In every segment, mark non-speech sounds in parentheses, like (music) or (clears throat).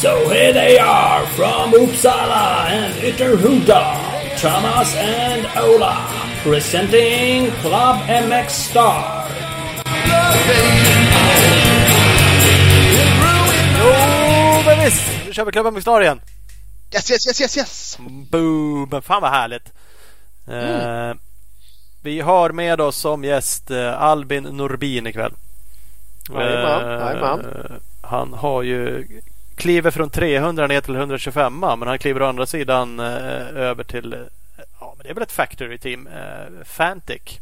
So here they are from Uppsala and Ytterhuda, Thomas and Ola, presenting Club MX Star. Jo, men visst! Nu kör vi Klubben med Star igen. Yes, yes, yes, yes, yes! Boom! Fan vad härligt! Eh, vi har med oss som gäst eh, Albin Norbin ikväll. Jajamän, Eh, jajamän. Han har ju kliver från 300 ner till 125 men han kliver å andra sidan över till ja, men det är väl ett factory team, Fantic.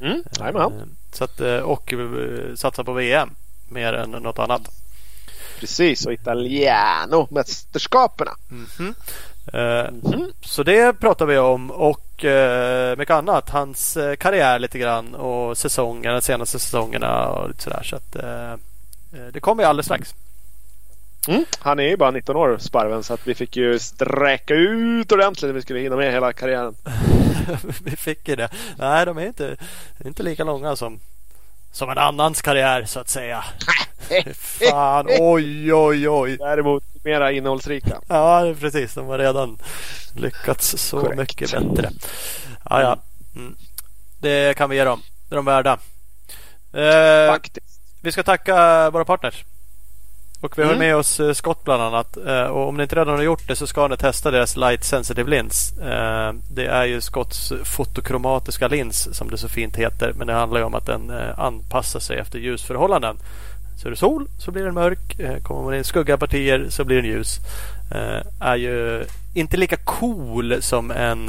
Mm, jajamän. Så att, och satsar på VM mer än något annat. Precis, och Italiano-mästerskaperna. Mhm. Eh, Mhm. Så det pratar vi om och eh, mycket annat. Hans eh, karriär lite grann och säsongen, de senaste säsongerna och lite sådär. Så att, eh, eh, det kommer ju alldeles strax. Mm. Han är ju bara 19 år, Sparven, så att vi fick ju sträcka ut ordentligt när vi skulle hinna med hela karriären. (laughs) vi fick ju det. Nej, de är inte, inte lika långa som, som en annans karriär så att säga. (laughs) Fan, oj, oj, oj. Däremot mera innehållsrika. Ja, precis. De har redan lyckats så Korrekt. mycket bättre. Ja, ja. Mm. Det kan vi ge dem. Det är de värda. Eh, Faktiskt. vi ska tacka våra partners. Och vi har Mm. med oss eh, Scott bland annat. Eh, och om ni inte redan har gjort det så ska ni testa deras Light Sensitive Lins. Eh, det är ju Scotts fotokromatiska lins som det så fint heter. Men det handlar ju om att den anpassar sig efter ljusförhållanden. Så är det sol så blir den mörk. Kommer man in skugga partier så blir den ljus. Är ju inte lika cool som en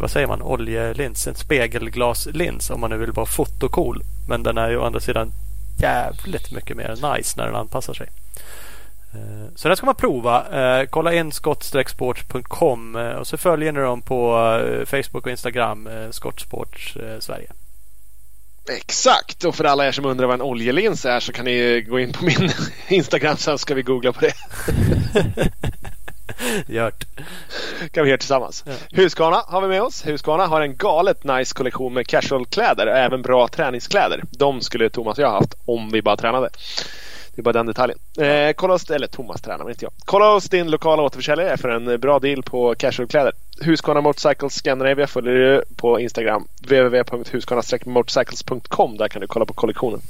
vad säger man, oljelins, en spegelglaslins om man nu vill vara fotocool. Men den är ju å andra sidan jävligt mycket mer nice när den anpassar sig. Eh, Så det ska man prova. Eh, Kolla in skott-sports.com eh, och så följer ni dem på Facebook och Instagram, Skottsports Sverige. Exakt! Och för alla er som undrar vad en oljelins är så kan ni gå in på min (laughs) Instagram så ska vi googla på det. (laughs) (laughs) Gjort. kan vi göra tillsammans. Ja. Husqvarna har vi med oss. Husqvarna har en galet nice kollektion med casualkläder och även bra träningskläder. De skulle Thomas och jag haft om vi bara tränade. Det är bara den detaljen. Eh, kolla oss, eller Thomas tränar men inte jag. Kolla oss din lokala återförsäljare för en bra deal på casualkläder. Husqvarna Motorcycles Scandinavia följer du på Instagram. www.husqvarna-motorcycles.com Där kan du kolla på kollektionen.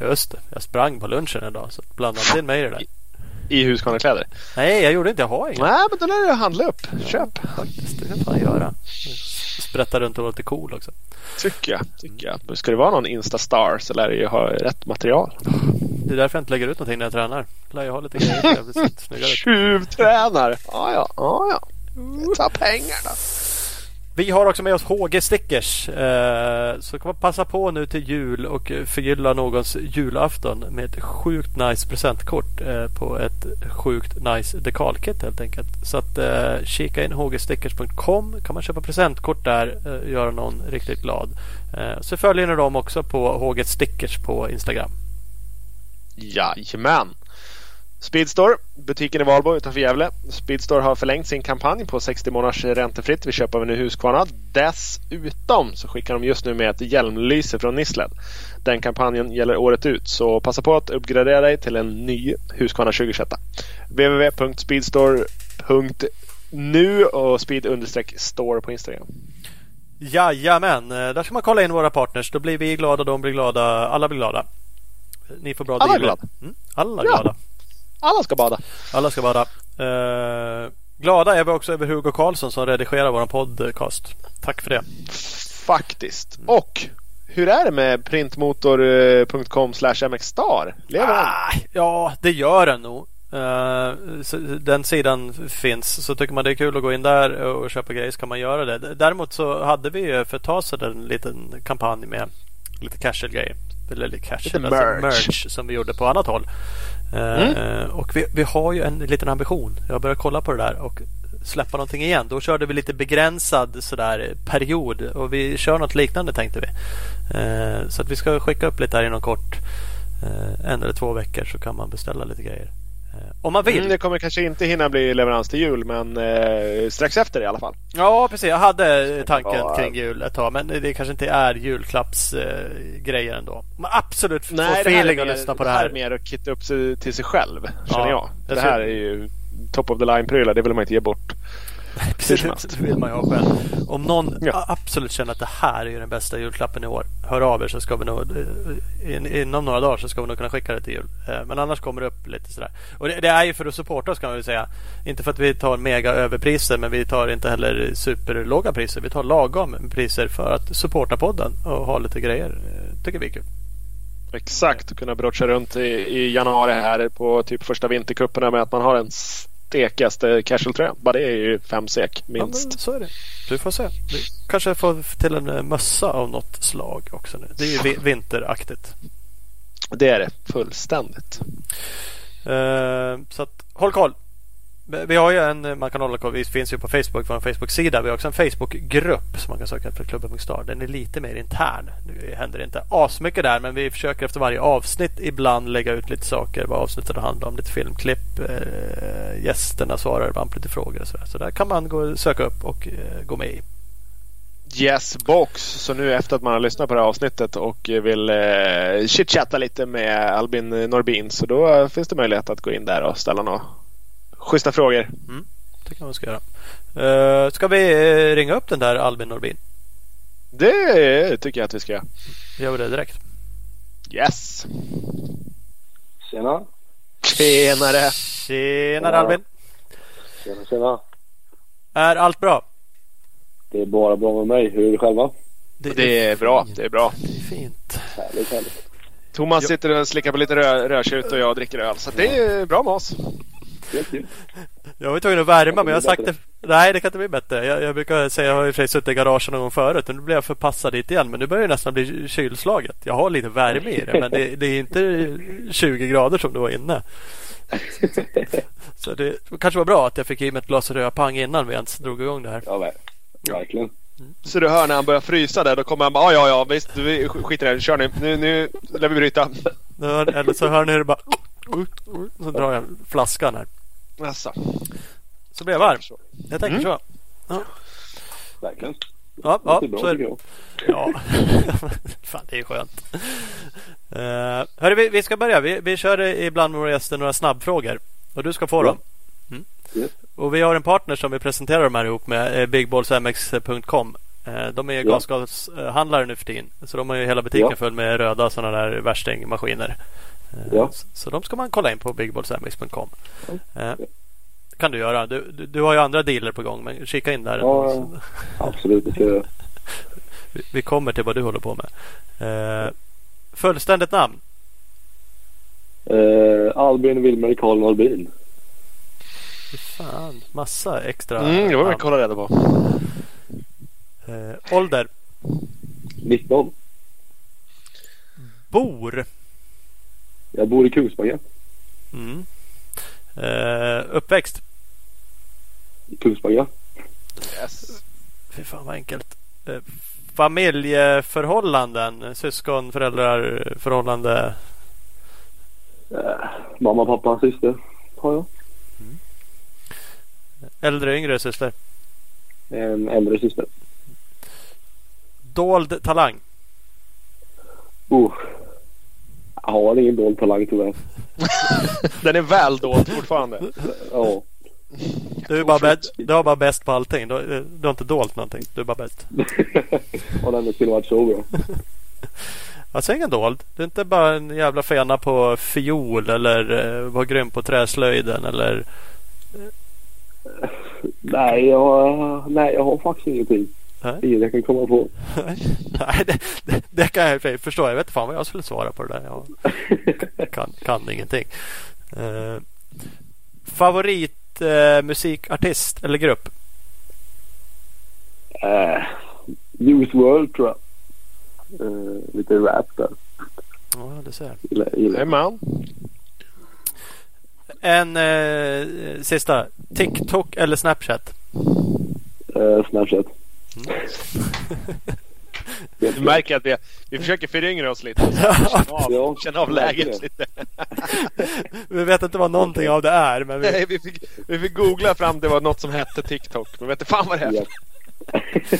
Just det. Jag sprang på lunchen idag så blanda inte in mig i det där. I Husqvarna-kläder. Nej, jag gjorde inte. Jag har inga. Nej, men då lär du handla upp. Köp. Faktiskt, det kan fan göra. Sprätta runt och vara lite cool också. Tycker jag. Tycker jag. Men ska det vara någon Insta-star så lär det ju ha rätt material. Det är därför jag inte lägger ut någonting när jag tränar. Lär jag ha lite grejer. Tjuvtränar. Ja, ja. ja, ja. Ta pengarna. Vi har också med oss HG Stickers. Eh, så kan man passa på nu till jul och förgylla någons julafton med ett sjukt nice presentkort eh, på ett sjukt nice dekalkit helt enkelt. Så att eh, kika in hgstickers.com kan man köpa presentkort där och göra någon riktigt glad. Eh, så följer ni dem också på HG Stickers på Instagram. Jajamän. Speedstore, butiken i Valbo utanför Gävle. Speedstore har förlängt sin kampanj på 60 månaders räntefritt vid köp av en ny Husqvarna. Dessutom så skickar de just nu med ett hjälmlyse från Nisled. Den kampanjen gäller året ut så passa på att uppgradera dig till en ny Husqvarna 2021. www.speedstore.nu och speed-store på Instagram. Jajamän, eh, där ska man kolla in våra partners. Då blir vi glada, de blir glada, alla blir glada. Ni får bra Alla är dealar. glada. Mm, alla Ja. glada. Alla ska bada. Alla ska vara eh, glada är vi också över Hugo Karlsson som redigerar vår podcast. Tack för det. Faktiskt. Och hur är det med printmotor.com mxstar? Lever den? Ah, ja, det gör den nog. Eh, den sidan finns. Så tycker man det är kul att gå in där och köpa grejer så kan man göra det. Däremot så hade vi för ett tag sedan en liten kampanj med lite casual grejer. Eller lite casual, Lite merch. merch som vi gjorde på annat håll. Eh, Mm. Och vi, vi har ju en liten ambition. Jag börjar kolla på det där och släppa någonting igen. Då körde vi lite begränsad sådär period och vi kör något liknande tänkte vi. Eh, Så att vi ska skicka upp lite här inom kort. Eh, En eller två veckor så kan man beställa lite grejer. Om man vill. Mm, det kommer kanske inte hinna bli leverans till jul men eh, strax efter i alla fall. Ja precis, jag hade tanken Ja. kring jul ett tag men det kanske inte är julklappsgrejer eh, ändå. Man absolut får här, är feeling att mer, lyssna på det det här här. är mer att kitta upp sig till sig själv. Känner Ja, jag. Det här är ju top of the line-prylar. Det vill man inte ge bort. Precis, som helst. det (laughs) vill man ju ha själv. Om någon Ja. absolut känner att det här är ju den bästa julklappen i år. Hör av er så ska vi nog eh, in, inom några dagar så ska vi nog kunna skicka det till jul. Eh, Men annars kommer det upp lite sådär. Och det, det är ju för att supporta oss kan man väl säga. Inte för att vi tar mega överpriser men vi tar inte heller superlåga priser. Vi tar lagom priser för att supporta podden och ha lite grejer. Eh, Tycker vi är kul. Exakt. Kunna brotcha runt i, i januari här på typ första vintercuperna med att man har den stekigaste casual-tröjan. Bara det är ju fem sek Ja, men minst. så är det. Du får se. Vi kanske får till en eh, mössa av något slag också nu. Det är ju vi- (laughs) vinteraktigt. Det är det. Fullständigt. Eh, så att, håll koll. Vi har ju en, eh, man kan hålla koll, vi finns ju på Facebook, vår Facebook-sida. Vi har också en Facebook-grupp som man kan söka efter Klubben.star. Den är lite mer intern. Nu händer det inte asmycket där men vi försöker efter varje avsnitt ibland lägga ut lite saker. Vad avsnittet handlar om, lite filmklipp. Eh, gästerna svarar ibland på lite frågor och sådär. Så där kan man gå söka upp och eh, gå med i. Yes box. Så nu efter att man har lyssnat på det här avsnittet och vill eh, chitchatta lite med Albin Norbin så då finns det möjlighet att gå in där och ställa några schyssta frågor. Det kan man ska göra. Eh, ska vi eh, ringa upp den där Albin Norbin? Det tycker jag att vi ska göra. Vi gör det direkt. Yes! Tjena. Tjenare! Tjenare. Albin! Tjena, tjena. Är allt bra? Det är bara bra med mig. Hur är det själva? Det är bra. Det är bra. Det är fint. Härligt, härligt. Thomas sitter och slickar på lite rö- rödtjut och jag dricker öl. Så det är bra med oss. (laughs) Jag var tvungen att värma men jag har sagt det. Nej det kan inte bli bättre. Jag, jag brukar säga jag har i och för sig suttit i garaget någon gång förut. Nu blir jag förpassad dit igen. Men nu börjar det nästan bli kylslaget. Jag har lite värme i det men det, det är inte 20 grader som det var inne. Så det kanske var bra att jag fick i mig ett glas rödpang innan vi ens drog igång det här. Ja, ver- verkligen. Så du hör när han börjar frysa där, då kommer han bara ja, ja, ja, visst, vi skiter i det, kör nu. Nu, nu lär vi bryta. Eller så hör ni det bara så drar jag flaskan här. Alltså, Så blir jag varm. Jag tänker Mm. så. Verkligen. Ja, ja det är bra så är det. Ja, (laughs) fan det är skönt. Uh, hörru, vi, vi ska börja. Vi, vi kör ibland med våra gäster några snabbfrågor. Och du ska få dem. Mm. Yes. Och vi har en partner som vi presenterar de här ihop med, eh, bigballsmx.com. Eh, De är ju Ja. gasgashandlare nu för tiden. Så de har ju hela butiken Ja. full med röda sådana där värstingmaskiner. Eh, Ja. Så, så de ska man kolla in på bigballsmx.com. Ja. Eh, kan du göra. Du, du, du har ju andra dealer på gång men kika in där. Ja, ändå. (laughs) Absolut, det ska jag göra. Vi- Vi kommer till vad du håller på med. Eh, fullständigt namn? Eh, Albin Wilmer Karl. Fy Fan, massa extra mm, det var vi namn. kolla reda på. Eh, ålder? 19. Bor? Jag bor i Kungsbacka. Mm. Eh, uppväxt? I Kungsbacka. Yes. Fy fan vad enkelt. Eh, familjeförhållanden? Syskon, föräldrar, förhållande? Eh, mamma, pappa, syster har jag. Äldre, yngre syster? En äldre syster. Dold talang? Uh. Jag har ingen dold talang tyvärr. (laughs) Den är väl dold fortfarande. Ja. Du, är bara bä- du har bara bäst på allting. Du, du har inte dolt någonting. Du är bara bäst. (laughs) Och den skulle varit så bra. (laughs) Alltså ingen dold. Du är inte bara en jävla fena på fiol eller eh, var grym på träslöjden eller Nej, jag, nej, jag har faktiskt ingenting. Nej. Inget jag kan komma på. (laughs) Nej, det, det, det kan jag förstå. Jag vet inte fan vad jag skulle svara på det där. Jag (laughs) kan, kan ingenting. Uh, favorit eh, musikartist eller grupp? Uh, Use World tror jag. Eh, lite rap där. Ja, det ser jag. Gillar, gillar. Hey man. En eh, sista. TikTok eller Snapchat? Eh, Snapchat. Du märker att vi, vi försöker föryngra oss lite. Känna av, Ja, känna av läget lite. (laughs) Vi vet inte vad någonting av det är. Men vi, Nej, vi, fick, vi fick googla fram det var något som hette TikTok. Men vet inte fan vad det är. (laughs)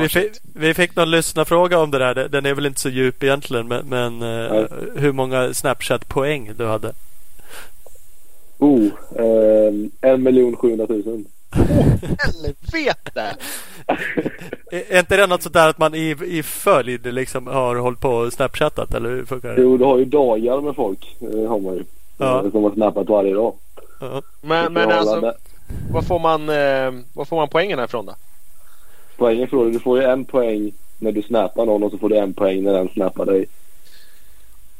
Vi, fick, vi fick någon lyssnarfråga om det där. Den är väl inte så djup egentligen. Men, men eh, hur många Snapchat-poäng du hade? Oh, eh, en miljon sjuhundratusen. Helvete! Är är inte det något sånt där att man i, i följd liksom har hållit på och snapchattat? Eller hur funkar det? Jo, du har ju dagar med folk. Eh, har man ju. Ja. Eh, Som har snappat varje dag. Ja. Men, men Så alltså, vad får man, eh, vad får man poängen ifrån då? Poängen får du. Du får ju en poäng när du snappar någon och så får du en poäng när den snappar dig.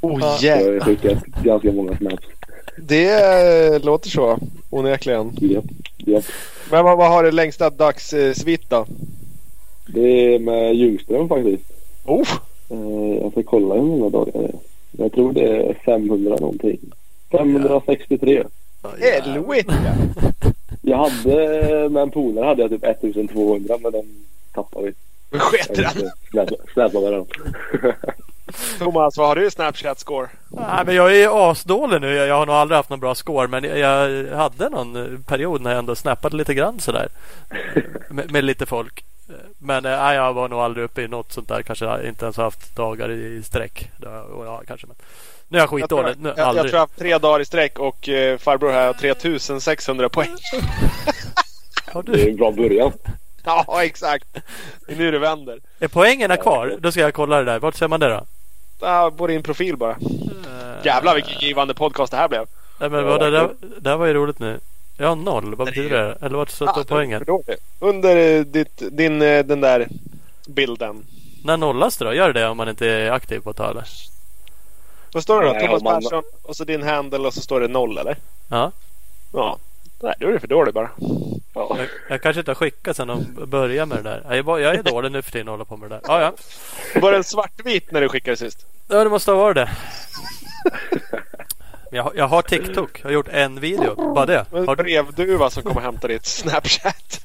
Oh, Ja. Så jag har skickat ganska många snaps. Det eh, låter så, onekligen. Ja. Ja. Men vad, vad har det längsta dagssvitt då? Det är med Ljungström faktiskt. Oh, Eh, jag ska kolla hur många dagar det är. Jag tror det är 500 någonting. 563. helvete! Jag hade med en polare hade jag typ 1200 men den tappade vi. Sket den. med den. Thomas, vad har du i Snapchat score? Nej, men jag är asdålig nu. Jag har nog aldrig haft någon bra score. Men jag, jag hade någon eh, period när jag ändå snappade lite grann sådär. (laughs) med, med lite folk. Men eh, nej, jag var nog aldrig uppe i något sånt där. Kanske inte ens haft dagar i, sträck. Ja, kanske, men. Nu är jag Jag tror, skitdålig. Jag, jag aldrig. tror jag har haft tre dagar i sträck och eh, farbror här har 3600 poäng. (laughs) Har Det är du, en bra början. Ja, exakt. Det är nu det vänder. är poängerna kvar? Då ska jag kolla det där. Vart ser man det då? Ja, på din profil bara. Jävlar vilken givande podcast det här blev. Nej, men vad, det, där, det här var ju roligt nu. Ja, noll. Vad betyder det? Eller vart står Ah, poängen? Under eh, ditt, din, eh, den där bilden. När nollas det då? Gör det om man inte är aktiv på eller? Vad står det då? Nej, Thomas om man- Persson och så din handle och så står det noll eller? Ja. Ja. Nej, då är det för dåligt bara. Ja. Jag, jag kanske inte har skickat sen de började med det där. Jag är, bara, jag är dålig nu för tiden att hålla på med det där. Ja, ja. Var den svartvit när du skickade sist? Ja, det måste ha varit det. Jag, har- jag har TikTok. Jag har gjort en video. Bara det. Har du? brevduva som kommer och hämtar ditt Snapchat.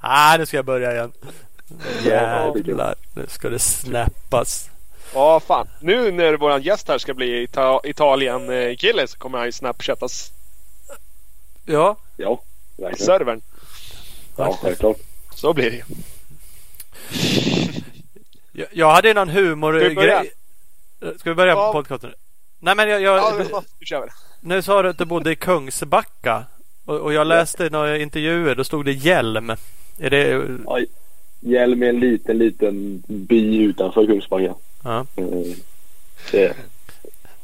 Ah, nu ska jag börja igen. Ja, Jävlar. Nu ska det snappas. Ja, fan. Nu när våran gäst här ska bli Ita- Italien-kille så kommer han ju snapchattas Ja, Ja, verkligen. servern. Ja, självklart. Så blir det ju. jag, jag hade någon humor... Ska vi börja? grej- Ska vi börja på Ja. podcasten? Nej, men jag, jag, Ja, nu kör vi. Nu sa du att du bodde i Kungsbacka. Och, och jag läste några intervjuer. Då stod det hjälm. Är det... Ja, Hjälm är en liten, liten by utanför Kungsbacka. Ja. Eh, Det,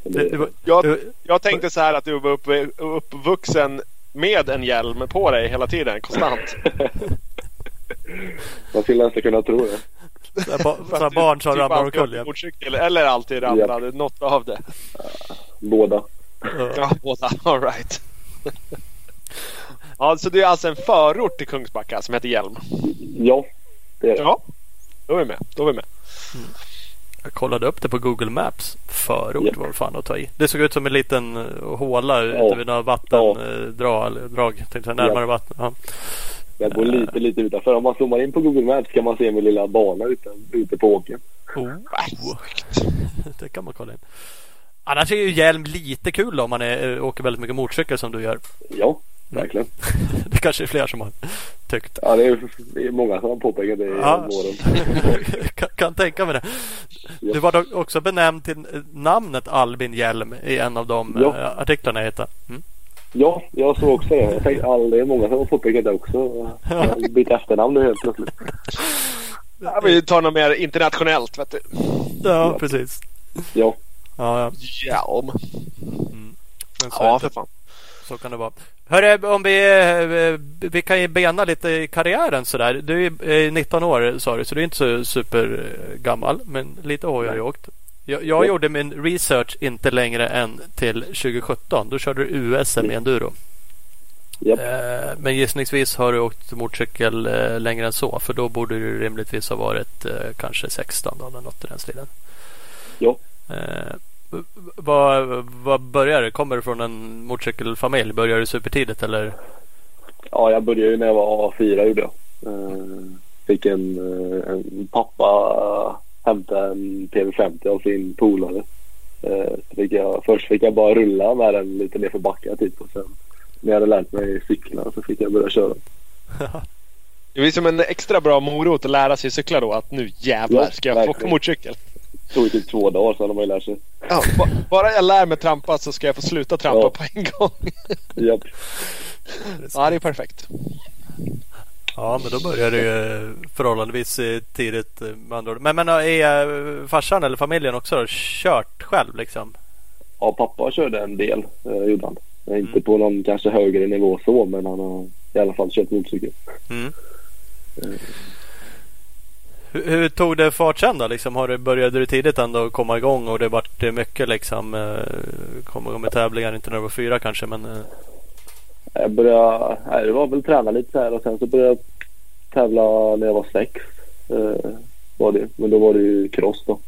Det, det, var- Jag, jag tänkte så här att du var upp, uppvuxen med en hjälm på dig hela tiden, konstant. (laughs) Man skulle nästan kunna tro det. så här ba- så här du barn som typ ramlar alltid omkull. Ja. eller alltid ramlade, något av det. Båda. Ja. Båda. (laughs) All right. Ja, så det är alltså en förort till Kungsbacka som heter Hjälm. Ja, det är det. Ja, då är vi med. Då är vi med. Jag kollade upp det på Google Maps. Förort Ja. var fan att ta i. Det såg ut som en liten eh, håla ute Ja. vid några vattendrag. Drag, tänkte jag, närmare vatten. Ja. Jag bor lite, lite utanför. Om man zoomar in på Google Maps kan man se min lilla bana ute, ute på åkern. Oh, (laughs) det kan man kolla in. Annars är ju hjälm lite kul om man är, åker väldigt mycket motorcykel som du gör. Ja, verkligen. (laughs) Det kanske är fler som har tyckt. Ja, det är, det är många som har påpekat det i Ja. åren. (laughs) kan, kan tänka mig det. Du var dock också benämnd till namnet Albin Hjelm i en av de Ja. eh, artiklarna jag hittade. Mm. Ja, jag såg också det. Jag tänkte, all, det är många som har påpekat det också. Jag bytt efternamn nu helt plötsligt. (laughs) Ja, vi tar något mer internationellt, vet du. Ja, precis. Ja, Ja, ja. Hjälm. Men så, Ja, är för det, fan. Så kan det vara. Hörru, om vi, eh, vi kan ju bena lite i karriären sådär. Du är eh, 19 år sa du, så du är inte så supergammal. Men lite har jag ju åkt. Jag, jag Ja. gjorde min research inte längre än till 2017. Då körde du USM i enduro. japp. Eh, Men gissningsvis har du åkt motorcykel eh, längre än så. För då borde du rimligtvis ha varit eh, kanske 16 då, eller något i den stilen. Ja. Vad, vad börjar det? Kommer du från en motorcykelfamilj? Börjar du supertidigt eller? Ja, jag började ju när jag var fyra gjorde jag. Eh, Fick en, eh, en pappa hämta en PV50 av sin polare. Eh, fick jag, först fick jag bara rulla med den lite ner för backen typ och sen när jag hade lärt mig cykla så fick jag börja köra. (laughs) Det är som en extra bra morot att lära sig cykla då. Att nu jävlar ska jag få motorcykel. Det tog typ två dagar så hade man ju lärt sig. Ja, ba- bara jag lär mig trampa så ska jag få sluta trampa Ja. på en gång. Japp. Ja, det är perfekt. Ja, men då börjar det ju förhållandevis eh, tidigt eh, med andra ord. Men, men är eh, farsan eller familjen också då, kört själv liksom? Ja, pappa körde en del, eh, gjorde han. Eh, Inte på någon kanske högre nivå så, men han har i alla fall kört motorcykel. Mm. Hur, hur tog det fart sen då? Liksom, har det, började du tidigt ändå komma igång och det vart mycket liksom eh, komma igång med tävlingar? Inte när du var fyra kanske men eh, Jag började, nej, det var väl träna lite så här och sen så började jag tävla när jag var sex. Eh, var det. Men då var det ju cross då.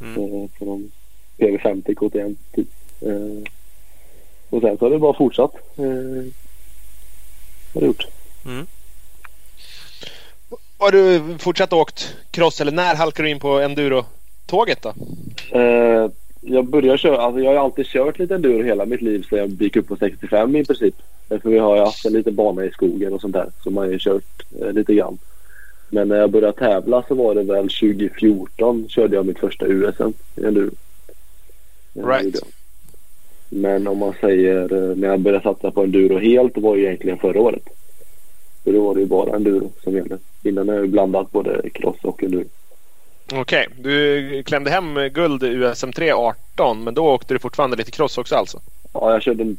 Mm. Eh, på någon PV50 KTM typ. Eh, och sen så har det bara fortsatt. Eh, har det gjort. mm. Har du fortsatt åkt cross eller när halkade du in på enduro-tåget då? Eh, jag började köra, alltså jag har alltid kört lite enduro hela mitt liv så jag gick upp på 65 i princip. Eh, För vi har ju haft en liten bana i skogen och sånt där så man har kört eh, lite grann. Men när jag började tävla så var det väl 2014 körde jag mitt första USM i enduro. Eh, Right. Men om man säger eh, när jag började satsa på enduro helt det var ju egentligen förra året. För då var det ju bara enduro som gällde. Innan jag ju blandat både cross och enduro. Okej, du klämde hem guld i USM3 18 men då åkte du fortfarande lite cross också alltså? Ja, jag körde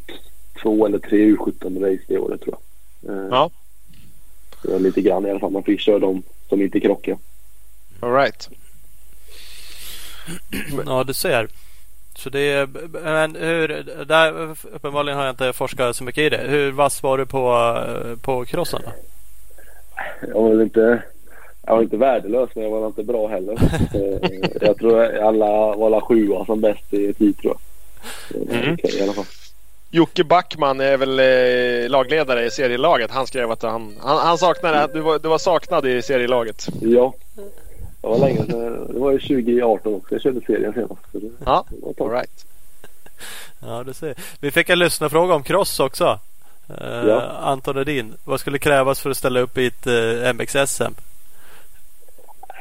två eller tre U17-race det året tror jag. Eh, Ja. Det var lite grann i alla fall. Man fick köra dem som inte krockade. All right. Ja, du ser. Så det är, men hur, där uppenbarligen har jag inte forskat så mycket i det. Hur vass var du på, på crossen då? Jag var väl inte, jag var inte värdelös men jag var inte bra heller. Eh, jag tror alla var alla sjua som bäst i tid tror jag. Mm. okej, i alla fall. Jocke Backman är väl eh, lagledare i serielaget. Han skrev att han, han, han saknade, du var, du var saknad i serielaget. Ja. Det var länge sedan. Det var ju 2018 också. Jag körde serien senast. Så det, Ja, det all right. Ja, du ser. Vi fick en lyssnarfråga om cross också. Eh, Ja. Anton Edin. Vad skulle krävas för att ställa upp i ett eh, MX-SM?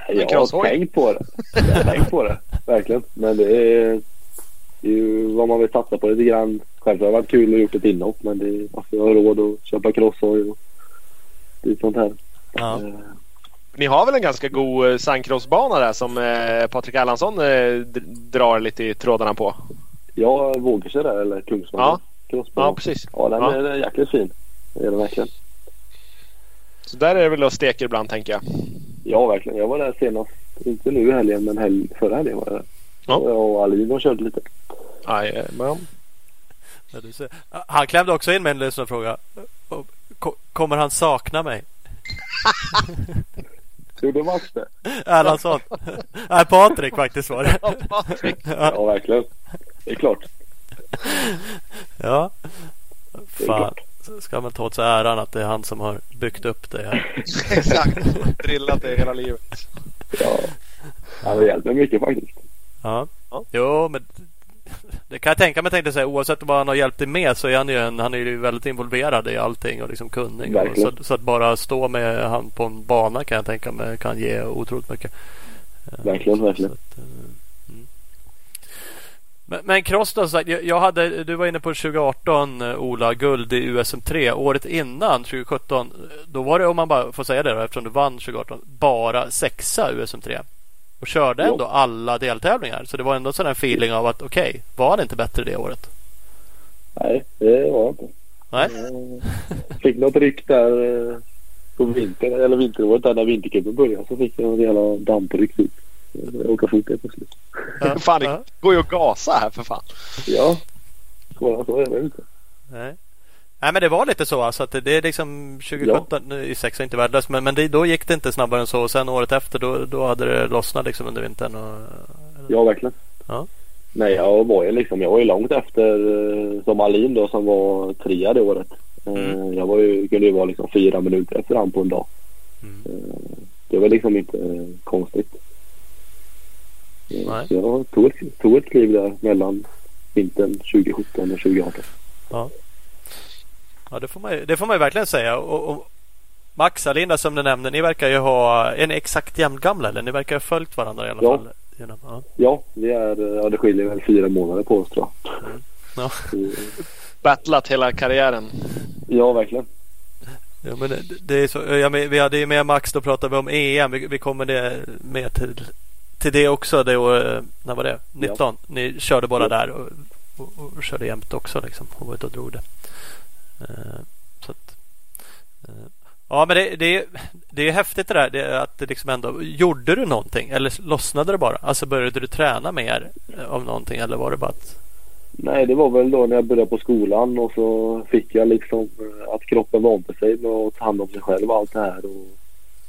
Jag har tänkt på det. Jag har tänkt på det. (laughs) Verkligen. Men det är, det är ju vad man vill satsa på lite grann. Själv har det varit kul att gjort ett inhopp men det är, alltså, jag har råd att köpa crosshoj och lite sånt här. Ja. Eh, Ni har väl en ganska god eh, sandcrossbana där som eh, Patrik Erlandsson eh, drar lite i trådarna på? Jag vågar sig där eller Kungsman. Ja. Crossbana. Ja, precis. Ja, den Ja. Är, jäkligt fin. Det är den verkligen. Så där är det väl och steker ibland tänker jag. Ja, verkligen. Jag var där senast. Inte nu i helgen men helg, förra helgen var jag där. Ja. Jag och Alin har kört lite. Ja, du ser. Han klämde också in med en lyssnarfråga. Och ko- Kommer han sakna mig? (laughs) Gjorde Max det? Erlandsson. Nej, Patrik faktiskt var det. Patrik. Ja, verkligen. Det är klart. Ja. Det är Fan. Ska man ta åt sig äran att det är han som har byggt upp det här. (laughs) Exakt. Drillat det hela livet. Ja. Han har hjälpt mig mycket faktiskt. Ja. Ja. Jo, men det kan jag tänka mig. Tänkte säga. Oavsett vad han har hjälpt dig med så är han ju, en, han är ju väldigt involverad i allting och liksom kunnig. Och så, så att bara stå med han på en bana kan jag tänka mig kan ge otroligt mycket. Verkligen, verkligen. Att, eh, mm. Men, men cross då, så jag, hade, du var inne på 2018 eh, Ola, guld i USM3. Året innan 2017, eh, då var det om man bara får säga det då, eftersom du vann 2018, bara sexa USM3. Och körde ändå alla deltävlingar. Så det var ändå sån här feeling av att okej, okay, var det inte bättre det året? Nej, det var inte. Nej. Jag fick något ryck där eh, på vintern, eller vinteråret där när vintercupen började så fick jag en jävla dampryck typ. Jag åka fort helt plötsligt. Ja. Fan, det går ju att gasa här för fan. Ja, svårare så är det inte. Nej. Nej men det var lite så alltså att det, det är liksom 2017 nu i sex är inte värdelöst men, men det, då gick det inte snabbare än så och sen året efter då, då hade det lossnat liksom under vintern. Och, Ja, verkligen. Ja. Nej, jag var ju liksom, jag var ju långt efter eh, som Alin då som var trea det året. Eh, Mm. Jag var ju, kunde ju vara liksom fyra minuter efter han på en dag. Mm. Eh, Det väl liksom inte konstigt. Nej. Så jag tog ett, tog ett kliv där mellan vintern 2017 och 2018. Ja, det får man ju, det får man ju verkligen säga. Och, och Max, Alinda som du nämnde, ni verkar ju ha... Är ni exakt jämngamla eller? Ni verkar ha följt varandra i alla Ja. fall. Genom, ja. Ja, vi är, eh, ja, det skiljer väl fyra månader på oss tror jag. Ja. Så, (laughs) Battlat hela karriären. Ja, verkligen. Ja, men det, det är så, ja, men vi hade ju med Max, då pratade vi om EM. Vi, vi kommer det med till, till det också. Det år, när var det? 19? Ni körde bara Ja. där och, och, och körde jämt också liksom. Och var ute och drog det. Eh, så att, eh, ja, men det, det, är- det är häftigt det där. Det, att det liksom ändå, gjorde du någonting? Eller lossnade det bara? Alltså började du träna mer eh, av någonting? Eller var det bara att... Nej, det var väl då när jag började på skolan och så fick jag liksom att kroppen vante sig med att ta hand om sig själv och allt det här. Och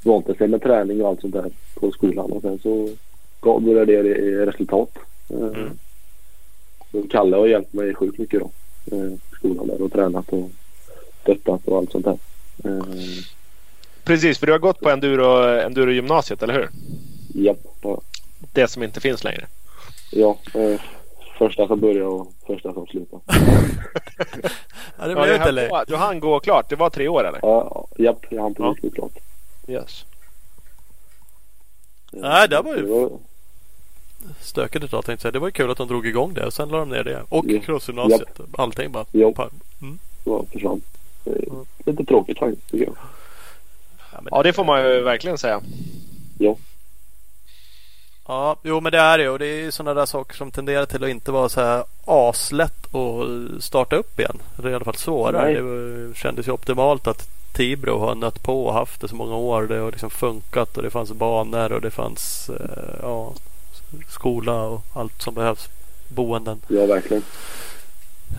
vante sig med träning och allt sånt där på skolan. Och sen så gav började det i resultat. Mm. Kalle har hjälpt mig sjukt mycket då. Skolan där och tränat och stöttat och allt sånt där. Eh, Precis, för du har gått på enduro, enduro gymnasiet, eller hur? Japp, ja. Det som inte finns längre. ja eh, första som började och första som slutade. (laughs) Ja, det Ja, blev lätt. gå- du hann gå klart. Det var tre år eller? Ja, japp, jag hann Ja. precis ja. klart. Yes. Nej, det var ju- var, Stökigt ett tag tänkte jag. Det var ju kul att de drog igång det och sen la de ner det. Och Ja. crossgymnasiet. Allting bara. Ja. Mm. det var försvann. Eh, Lite tråkigt faktiskt tycker jag. Ja, men Ja, det får man ju verkligen säga. Ja, jo men det är det och det är ju sådana där saker som tenderar till att inte vara så här aslätt att starta upp igen. Det är i alla fall svårare. Nej. Det kändes ju optimalt att Tibro har nött på och haft det så många år. Det har liksom funkat och det fanns banor och det fanns eh, ja, skola och allt som behövs. Boenden. Ja, verkligen.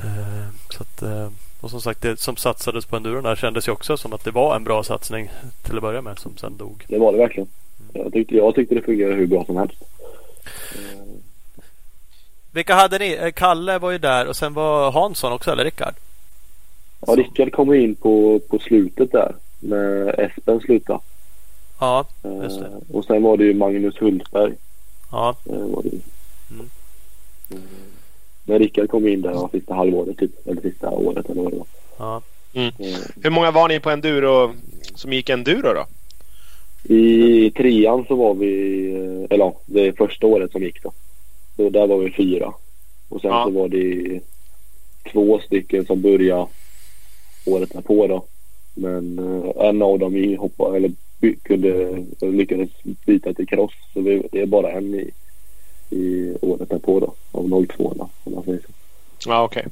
Eh, så att, eh, och som sagt det som satsades på enduron där kändes ju också som att det var en bra satsning till att börja med som sen dog. Det var det verkligen. Jag tyckte, jag tyckte det fungerade hur bra som helst. Eh, Vilka hade ni? Kalle var ju där och sen var Hansson också eller Rickard? Ja, Rickard kom in på, på slutet där när Espen slutade. Ja, Just det. Och sen var det ju Magnus Hultberg. Ja. Var det. ju. Mm. Men Rickard kom in där sista halvåret typ. Eller sista året eller vad det var. ja. Eh, Hur många var ni på enduro som gick enduro då? I trean så var vi, eh, eller ja, det första året som gick då. Så där var vi fyra. Och sen Ja. så var det två stycken som började året därpå då. Men eh, en av dem i hoppa, eller by, kunde, lyckades byta till cross. Så vi, det är bara en i, i året därpå då. Av 02 då, om man säger så. Ja, okej.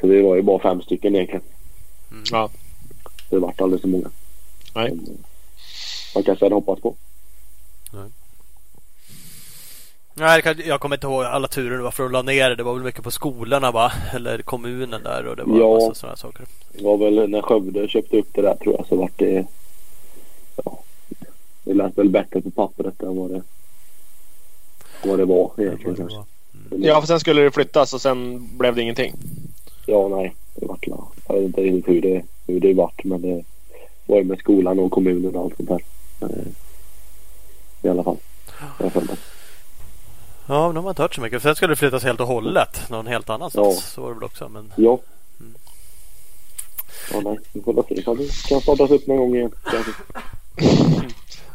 Så det var ju bara fem stycken egentligen. Ja. Det vart aldrig så många. Nej. Som, eh, man kanske hade hoppats på. Nej, kan- jag kommer inte ihåg alla turer varför de la ner det. Det var väl mycket på skolorna va? Eller kommunen där och det var Ja. en massa sådana saker. Det var väl när Skövde köpte upp det där tror jag så vart det... Ja, det lät väl bättre på pappret än vad det, vad det var egentligen Det var- Ja, för sen skulle det flyttas och sen blev det ingenting. Ja, nej. Det vart. Jag vet inte riktigt hur det, hur det vart men det var ju med skolan och kommunen och allt sånt där. Eh, I alla fall. Jag. Ja, men de har inte hört så mycket. Sen skulle det flyttas helt och hållet någon helt annanstans. Ja. Så var det väl också. Men Ja. Mm. Ja, nej. Vi får se det kan startas upp någon gång igen. (laughs)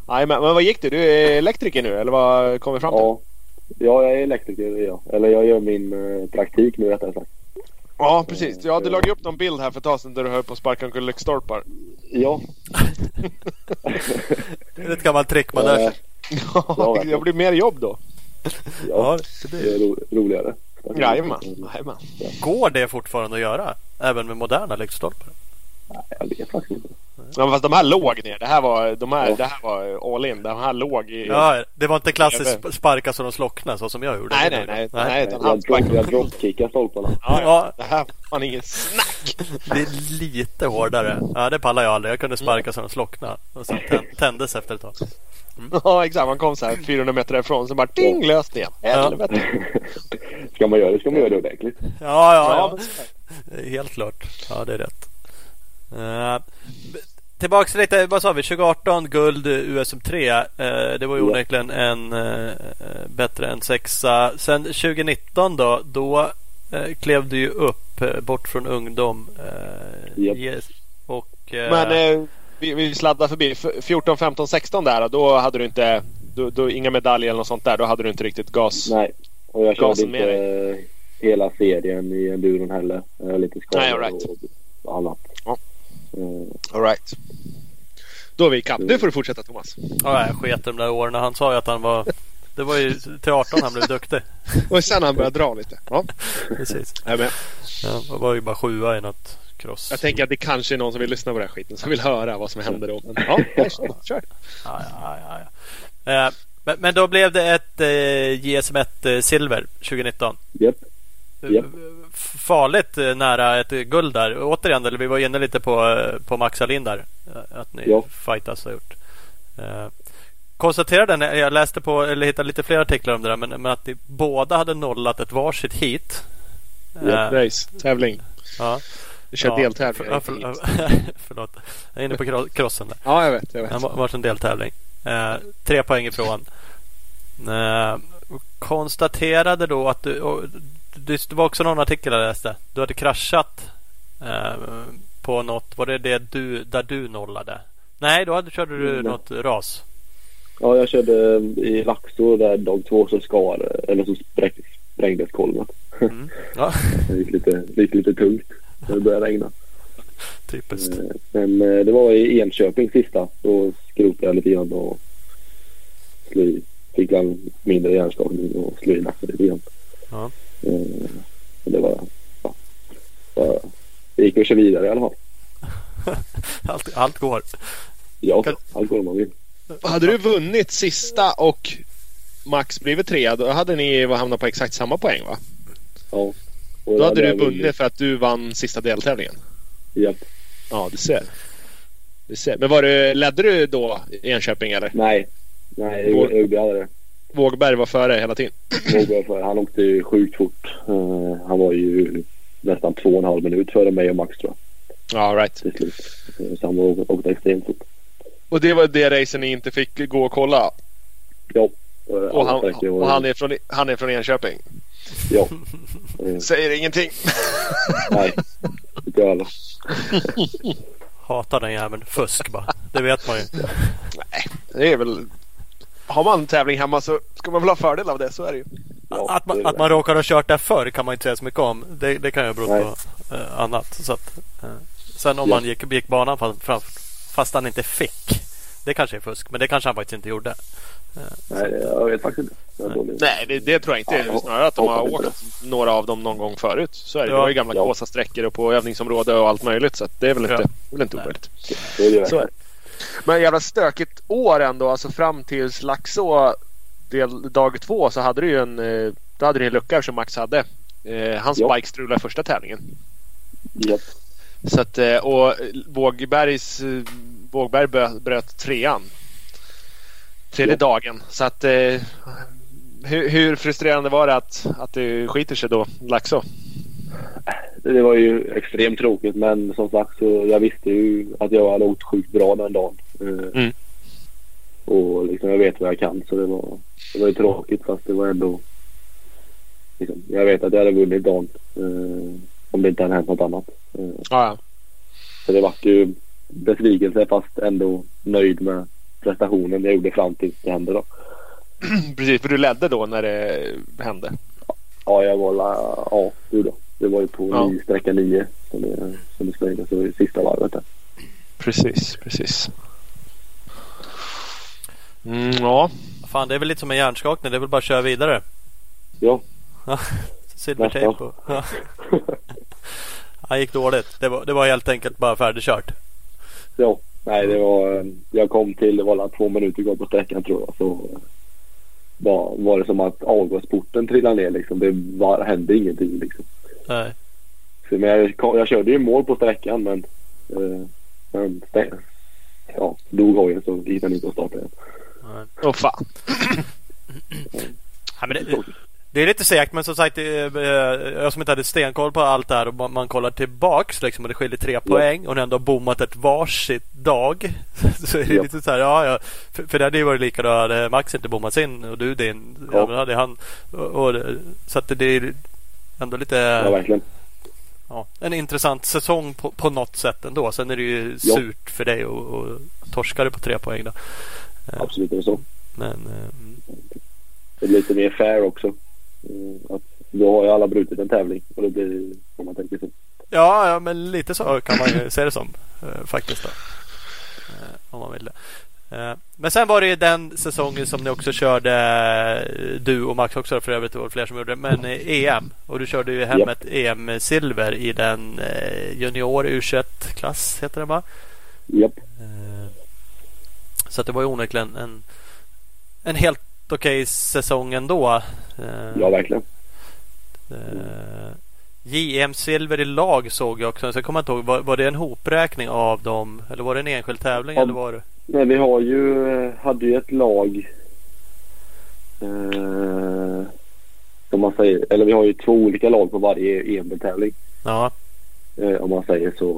Nej, men, men vad gick du? Du är elektriker nu eller vad kom vi fram till? Ja. Ja, jag är elektriker. jag. Eller jag gör min eh, praktik nu rättare sagt. Ja, precis. Ja, du lade ju upp någon bild här för ett tag sedan där du höll på att sparka omkull lyktstolpar. Ja. (laughs) (laughs) det är ett gammalt trick man lär sig. Ja, det blir mer jobb då. (laughs) ja. det blir. är ro, roligare. Jajamän. Jajamän. Går det fortfarande att göra? Även med moderna lyktstolpar? Jag vet faktiskt inte. Ja, fast de här låg ner. Det här var, de här, Ja. det här var all in. De här låg i... Ja, det var inte klassiskt sparka så de slocknade så som jag gjorde. Nej, nej, nej. nej, Nej, utan han jag dropkickar stolparna. Ja, ja. Det här var ingen snack. Det är lite hårdare. Ja, det pallar jag aldrig. Jag kunde sparka så de slocknade. Och sen tän- tändes efter ett tag. (laughs) Ja, exakt. Man kom så här 400 meter därifrån. Så bara ding löst igen. Helvete. (laughs) ska man göra det ska man göra det ordentligt. Ja, ja, Ja, ja. Helt klart. Ja, det är rätt. Uh, tillbaks lite, vad sa vi? 2018 guld USM3. Eh, det var ju Ja. onekligen en eh, bättre än sexa. Sen 2019 då, då klev du ju upp bort från ungdom. Japp. yes, och, Men vi, vi sladdar förbi. F- 14, 15, 16 där. Då hade du inte... Då, då, inga medaljer eller något sånt där. Då hade du inte riktigt gas. Nej, och jag körde Gasen inte eh, hela serien i enduron heller. Jag lite skador Nej, all right. och annat. Ja. Eh, All right. Då är vi ikapp. Nu får du fortsätta Thomas. ja, jag sket de där åren. Han sa ju att han var det var ju till 18 han blev duktig. Och sen han började dra lite. Ja, (laughs) Precis. jag med. Ja, var ju bara sjua i något cross. Jag tänker att det kanske är någon som vill lyssna på den här skiten. Som vill höra vad som hände då. Men, ja, (laughs) kör. kör. Ja, ja, ja, ja. Eh, men, men då blev det ett eh, JSM1 eh, silver 2019. Japp. Japp. F- Farligt eh, nära ett guld där. Återigen, eller vi var inne lite på, eh, på Max Alin där. eh, Att ni Ja. fightas har gjort. Eh, konstaterade när jag läste på, eller hittade lite fler artiklar om det där, men, men att ni båda hade nollat ett varsitt hit. Ja, Eh, Race, tävling. ja. Du kör Ja, deltävlingar. för, för, (laughs) förlåt. Jag är inne på crossen där. Ja, jag vet. Jag Det vet. har varit en deltävling. Eh, tre poäng ifrån. Eh, konstaterade då att du, och, det var också någon artikel jag läste. Du hade kraschat eh, på något. Var det det du, där du nollade? Nej, då hade, körde du Mm. något ras. Ja, jag körde i Laxå där dag två så skar, eller så spräck, sprängdes kolven. Mm. Ja, (laughs) Det gick lite, det gick lite tungt när det började regna. typiskt. Eh, Men eh, det var i Enköping sista. Då skrotade jag lite grann och. Fick en mindre hjärnskakning och slog i nacken lite grann. Ja. Eh, men Det var... Ja, det gick att köra vidare i alla fall. (laughs) Allt, allt går. Ja, Kan- allt går om man vill. Hade du vunnit sista och Max blivit trea, då hade ni hamnat på exakt samma poäng va? Ja. Och Då hade du vunnit för att du vann sista deltävlingen. Ja. Ja, du ser. Du ser. Men var du, ledde du då Enköping eller? Nej. Nej, Vår- Ugby hade det. Vågberg var före hela tiden. Vågberg för. Han åkte ju sjukt fort. Eh, han var ju nästan två och en halv minut före mig och Max tror jag. Ja, right. Till slut. Så han åkte, åkte extremt fort. Och det var det racen ni inte fick gå och kolla. Ja. Och han, och han, är, från, han är från Enköping. Ja. Eh, Säger ingenting. (laughs) nej. Inte jag heller. (laughs) Hatar den jäveln. Fusk bara. Det vet man ju. Det är väl... Har man tävling hemma så ska man väl ha fördel av det. Så är det ju. Ja, att, man, det att man råkar ha kört där förr kan man inte säga så mycket om. Det, det kan ju bero Nej. på eh, annat. Så att, eh, sen om Ja. man gick, gick banan fast, fast, fast han inte fick. Det kanske är fusk. Men det kanske han faktiskt inte gjorde. Nej, det- jag vet faktiskt inte. Nej, det, det tror jag inte. Ja, Snarare att de har åkt några av dem någon gång förut. Så är det. Ja. Det var ju gamla Ja. Kåsa-sträckor och på övningsområde och allt möjligt. Så det är väl Ja. inte, det väl inte omöjligt. Det det Så är det. Men jävla stökigt år ändå. Alltså fram tills Laxå del, dag två så hade du ju en, eh, då hade du en lucka som Max hade. Eh, hans Ja. bike strulade första tävlingen. Japp. Så att, eh, och Vågbergs, Vågberg bröt trean. Tredje dagen. Så att eh, hur, hur frustrerande var det att, att det skiter sig då, Laxå? Det var ju extremt tråkigt men som sagt så jag visste ju att jag hade åkt sjukt bra den dagen. Eh, Mm. Och liksom jag vet vad jag kan så det var, det var ju tråkigt fast det var ändå liksom, Jag vet att jag hade vunnit dagen. Eh, om det inte hade hänt något annat. Eh, Ja, så det var ju besvikelse fast ändå nöjd med prestationen jag gjorde fram tills det hände då. (clears throat) precis. För du ledde då när det hände. Ja, jag var la, ja, det gjorde jag. Det var ju på Ja. nio, sträcka nio som det, som det sprängdes. Det var ju sista varvet där. Precis, precis. Mm, ja, Fan, det är väl lite som en hjärnskakning. Det är väl bara att köra vidare. Ja, (laughs) Silvertejp och... Ja. (laughs) Han gick dåligt. Det var, det var helt enkelt bara färdigkört. ja. Nej, det var... Jag kom till, det var två minuter kvar på sträckan tror jag. Så var, var det som att avgasporten trillade ner liksom. Det var, hände ingenting liksom. Nej. Så, men jag, jag körde ju mål på sträckan men... Eh, men ja, dog hojen så gick den inte att starta igen. Åh fan. (clears throat) Ja, men det, Det är lite segt men som sagt eh, jag som inte hade stenkoll på allt det här och man, kollar tillbaks liksom och det skiljer tre poäng och ni ändå har bommat ett varsitt dag. (laughs) Så är det ja. lite så här, ja, ja. För, för det hade ju varit lika då hade Max inte bommat sin och du din. Ja. ja hade han. Och, och, så att det är ändå lite... Ja, verkligen. Ja, en intressant säsong på, på något sätt ändå. Sen är det ju ja. surt för dig och, och torskar du på tre poäng då. Absolut är det så. Men, eh, det blir lite mer fair också. Mm, att då har ju alla brutit en tävling och då blir det om man tänker så. Ja, ja, men lite så kan man ju se det som eh, faktiskt. Då. Eh, om man vill det. Eh, men sen var det ju den säsongen som ni också körde Du och Max också för övrigt. Det var fler som gjorde det. Men EM. Och du körde ju hem yep. ett EM-silver i den Junior U21-klass heter det va? Japp. Yep. Så det var ju onekligen en, en helt okej okay säsong ändå. Ja, verkligen. Mm. JM Silver i lag såg jag också. Så jag kommer inte ihåg. Var, var, det en hopräkning av dem? Eller var det en enskild tävling? Ja, eller var det? Nej, vi har ju, hade ju ett lag. Eh, som man säger. Eller vi har ju två olika lag på varje EM-tävling. Ja. Eh, om man säger så.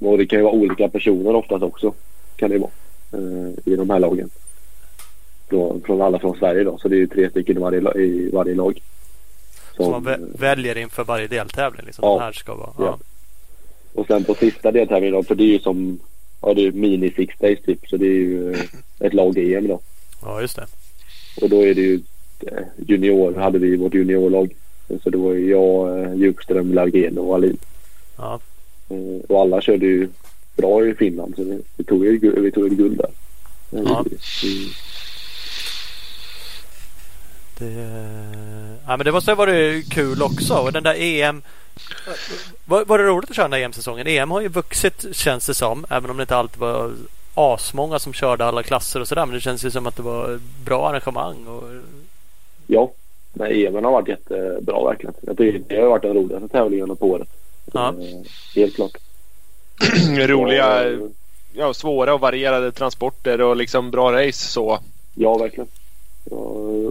Och det kan ju vara olika personer oftast också. Kan det vara. Eh, I de här lagen från, från alla från Sverige då. Så det är ju tre stycken i varje, i varje lag. Som, så man vä väljer inför varje deltävling? Liksom. Ja. Den här ska vara, ja. ja. Och sen på sista deltävlingen då, för det är ju som ja, det är mini six days typ. Så det är ju eh, ett lag-EM då. Ja, just det. Och då är det ju eh, junior, hade vi vårt juniorlag. Så det var ju jag, eh, Djupström, Laugén och Alin. Ja. Och alla körde ju bra i Finland så vi, tog ju vi tog ett guld där. Ja. Det, ja, men det måste ha varit kul också. Och den där EM. Var, var det roligt att köra den där EM-säsongen? EM har ju vuxit känns det som. Även om det inte alltid var asmånga som körde alla klasser och sådär. Men det känns ju som att det var bra arrangemang. Och... Ja, Nej, EM har varit jättebra verkligen. Jag tycker det har varit den roligaste tävlingen på året. Ja. Helt klart. (clears throat) Roliga, ja, svåra och varierade transporter och liksom bra race så. Ja, verkligen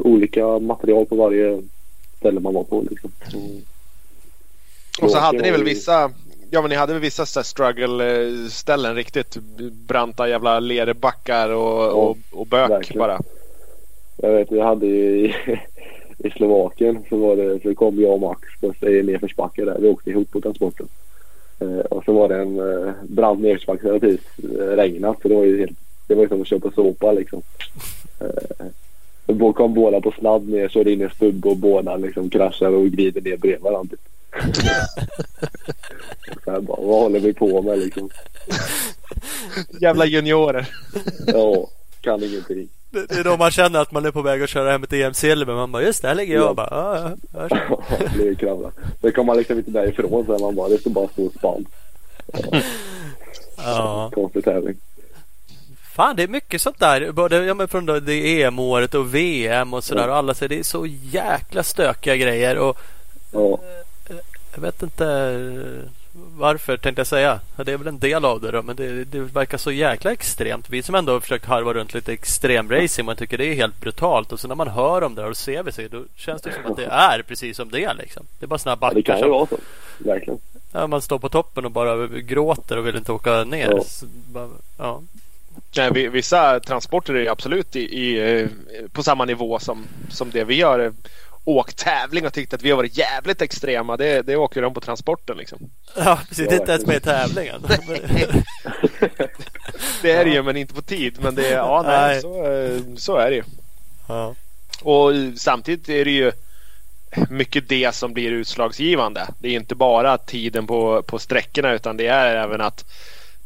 olika material på varje ställe man var på. Liksom. Mm. Och så hade ni väl vissa Ja men ni hade väl vissa struggle ställen riktigt branta jävla lerbackar och, ja, och, och bök verkligen. bara. Jag vet jag hade ju i, (laughs) i Slovakien så var det så kom jag och Max en nedförsbacke där. Vi åkte ihop på transporten. Eh, och så var det en eh, brant nedförsbacke. Det hade precis regnat så det var ju helt, det var ju som att köpa såpa liksom. Eh, (laughs) kom båda på sladd ner, körde in i en stubbe och båda liksom kraschar och glider ner bredvid varandra. (laughs) så här bara, vad håller vi på med liksom? Jävla juniorer. ja, kan ingenting. Det, är då man känner att man är på väg att köra hem ett EM-silver. Man bara, just det, här ligger jag och bara, ja, ja. ja (laughs) det är kravla. Sen kommer man liksom inte därifrån så man bara, det står bara stor span. Ja. (laughs) ja. Konstig tävling. Fan det är mycket sånt där. Både ja, men från det EM-året och VM och sådär. Ja. Och alla säger det är så jäkla stökiga grejer. Och, ja. Eh, jag vet inte varför tänkte jag säga. Det är väl en del av det då. Men det, det verkar så jäkla extremt. Vi som ändå har försökt harva runt lite extremracing. Man tycker det är helt brutalt. Och så när man hör om det och ser vi sig. Då känns det som att det är precis som det är. Liksom. Det är bara sådana backar. Ja, det kan ju vara så. Verkligen. Ja, man står på toppen och bara gråter och vill inte åka ner. Ja. Så, bara, ja. Nej, vissa transporter är absolut i, i, eh, på samma nivå som, som det vi gör. Åkt tävling och tyckt att vi har varit jävligt extrema. Det, det åker de på transporten liksom. Ja, precis. Det är inte ens med i tävlingen. (laughs) det är det ju, men inte på tid. Men det, ja, nej, nej. Så, eh, så är det ju. Ja. Och samtidigt är det ju mycket det som blir utslagsgivande. Det är inte bara tiden på, på sträckorna utan det är även att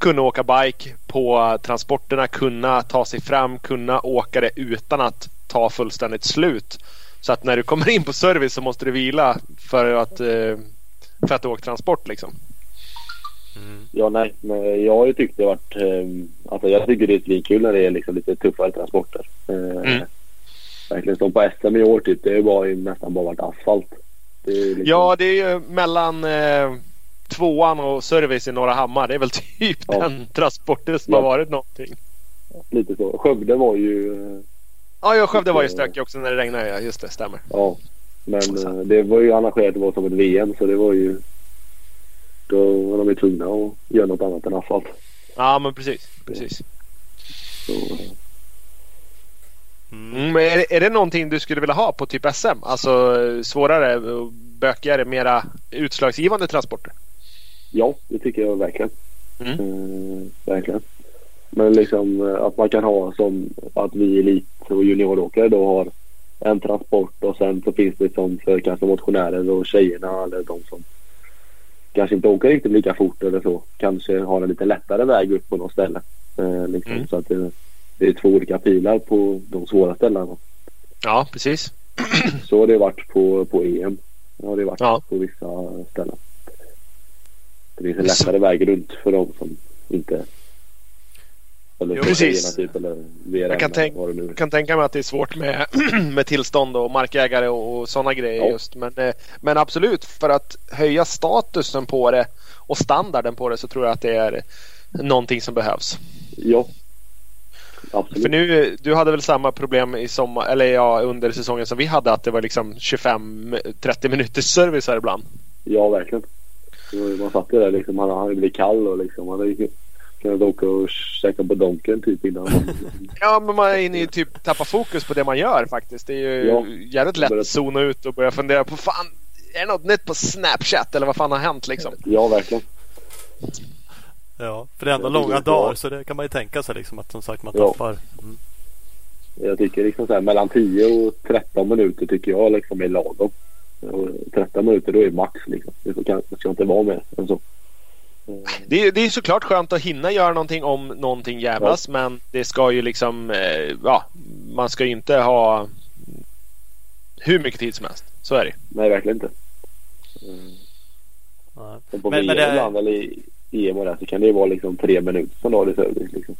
kunna åka bike på transporterna, kunna ta sig fram, kunna åka det utan att ta fullständigt slut. Så att när du kommer in på service så måste du vila för att, eh, för att du åker transport liksom. Mm. Ja, nej, men jag har ju tyckt det varit... Eh, alltså jag tycker det är svinkul när det är liksom lite tuffare transporter. Eh, mm. Verkligen som på SM i år typ. Det har bara, nästan bara varit asfalt. Det liksom... Ja, det är ju mellan tvåan och service i Norra Hammar. Det är väl typ ja. den transporten som ja. har varit någonting. Lite så. Skövde var ju... Ja, ja Skövde var ju stökig också när det regnade. Ja, just det, stämmer. Ja. Men eh, det var ju arrangerat det var som ett VM så det var ju då var de ju tvungna att göra något annat än asfalt. Ja men precis. precis. Så, eh, Mm, men är, är det någonting du skulle vilja ha på typ SM? Alltså eh, svårare bökigare, mera utslagsgivande transporter? Ja, det tycker jag verkligen. Mm. Eh, verkligen. Men liksom eh, att man kan ha som att vi elit och junioråkare då har en transport och sen så finns det som för kanske motionärer och tjejerna eller de som kanske inte åker riktigt lika fort eller så. Kanske har en lite lättare väg upp på något ställe. Eh, liksom, Mm. Så att det, det är två olika pilar på de svåra ställena. Ja precis. Så har det varit på, på EM. Har det varit Ja. på vissa ställen. Det finns en lättare väg runt för de som inte... Eller Jo, precis. typ eller VRM Jag kan tänk- kan tänka mig att det är svårt med, (clears throat) med tillstånd och markägare och, och sådana grejer Ja. just. Men, eh, men absolut för att höja statusen på det och standarden på det så tror jag att det är någonting som behövs. Ja. Absolut. För nu, du hade väl samma problem i sommar, eller ja, under säsongen som vi hade att det var liksom 25-30 minuters service här ibland. Ja, verkligen. Man satt ju där liksom. Han hade blivit kall och liksom. Han hade kunnat åka och käka på Donken typ innan. man- Ja, men man är inne i typ tappa fokus på det man gör faktiskt. Det är ju Ja. jävligt lätt att zona ut och börja fundera på fan, är det något nytt på Snapchat eller vad fan har hänt liksom? ja, verkligen. Ja, för det är ändå långa dagar så det kan man ju tänka sig liksom att som sagt man Ja. tappar. Mm. Jag tycker liksom så här, mellan 10 och 13 minuter tycker jag liksom är lagom. Och 13 minuter då är max liksom. Det kan- det ska inte vara mer än så. Det är, det är såklart skönt att hinna göra någonting om någonting jävlas men det ska ju liksom, eh, ja, man ska ju inte ha hur mycket tid som helst. Så är det Nej, verkligen inte. Nej. Och på Men- VM men det- ibland eller i EM och där så kan det ju vara liksom tre minuter som har det service liksom.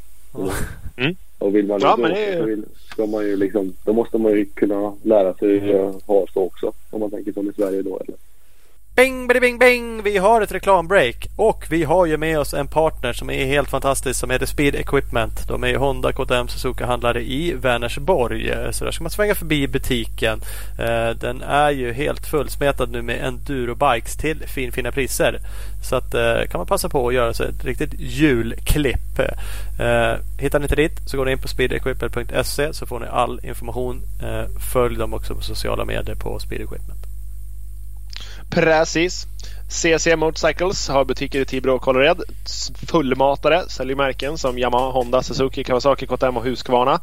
Mm. Och vill man Ja, men det så vill, ska man ju liksom, då måste man ju kunna lära sig att ha så också. Om man tänker som i Sverige då eller. Bing, bing, bing, bing! Vi har ett reklambreak och vi har ju med oss en partner som är helt fantastisk som heter Speed Equipment. De är ju Honda KTM Suzuka-handlare i Vänersborg. Så där ska man svänga förbi butiken. Eh, den är ju helt fullsmetad nu med endurobikes till finfina priser. Så att eh, kan man passa på att göra sig ett riktigt julklipp. Eh, hittar ni inte dit så går ni in på speedequipment.se så får ni all information. Följ dem också på sociala medier på Speed Equipment. Precis. CC Motorcycles har butiker i Tibro och Kållered. Fullmatare, säljer märken som Yamaha, Honda, Suzuki, Kawasaki, KTM och Husqvarna.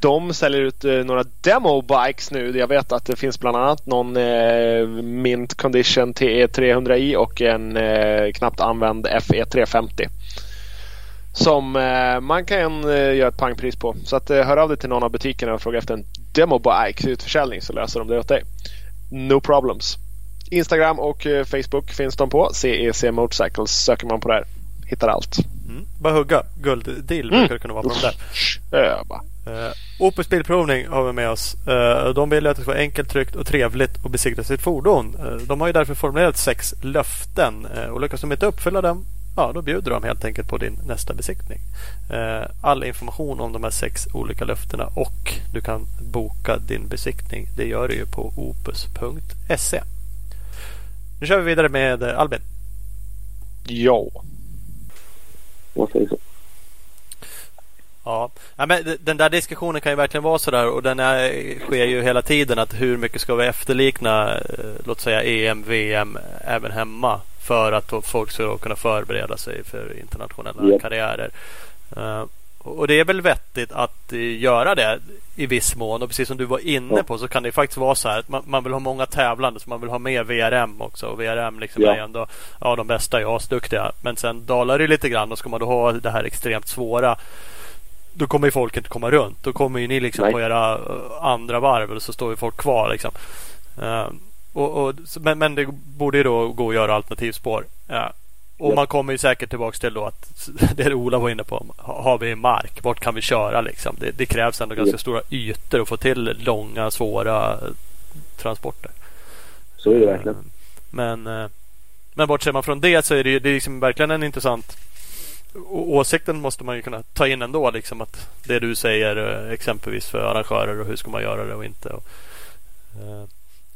De säljer ut eh, några demo-bikes nu. Jag vet att det finns bland annat någon eh, Mint Condition TE300i och en eh, knappt använd FE350. Som eh, man kan eh, göra ett pangpris på. Så att, eh, hör av dig till någon av butikerna och fråga efter en demo-bike utförsäljning så löser de det åt dig. No problems. Instagram och eh, Facebook finns de på. CEC Motorcycles söker man på där. Hittar allt. Mm. Bara hugga. Gulddeal Mm. brukar det kunna vara på de där. Öva. Uh, Opus Bilprovning har vi med oss. Eh, de vill att det ska vara enkelt, tryggt och trevligt att besikta sitt fordon. Eh, de har ju därför formulerat sex löften uh, och lyckas de inte uppfylla dem Ja, då bjuder de helt enkelt på din nästa besiktning. Eh, All information om de här sex olika löftena och du kan boka din besiktning. Det gör du ju på opus.se. Nu kör vi vidare med eh, Albin. Ja. Vad säger så? Ja, ja men den där diskussionen kan ju verkligen vara sådär och den är, sker ju hela tiden att hur mycket ska vi efterlikna eh, låt säga EM, VM även hemma för att folk ska kunna förbereda sig för internationella Japp. karriärer. Och det är väl vettigt att eh, göra det i viss mån och precis som du var inne på så kan det faktiskt vara så här att man, man vill ha många tävlande så man vill ha med VRM också och VRM liksom Ja. är ändå ja, de bästa är asduktiga men sen dalar det lite grann och ska man då ha det här extremt svåra då kommer ju folk inte komma runt. Då kommer ju ni liksom Nej. på era eh, andra varv och så står ju folk kvar. Liksom. Eh, och, och, men, men det borde ju då gå att göra alternativspår. Eh, och man kommer ju säkert tillbaks till då att (laughs) det Ola var inne på. Ha- Har vi mark? Vart kan vi köra liksom? Det, det krävs ändå ganska stora ytor att få till långa svåra transporter. Så är det verkligen. Eh, Men, eh, men bortser man från det så är det, ju- det är liksom verkligen en intressant åsikten måste man ju kunna ta in ändå. Liksom att det du säger eh, exempelvis för arrangörer och hur ska man göra det och inte. Och,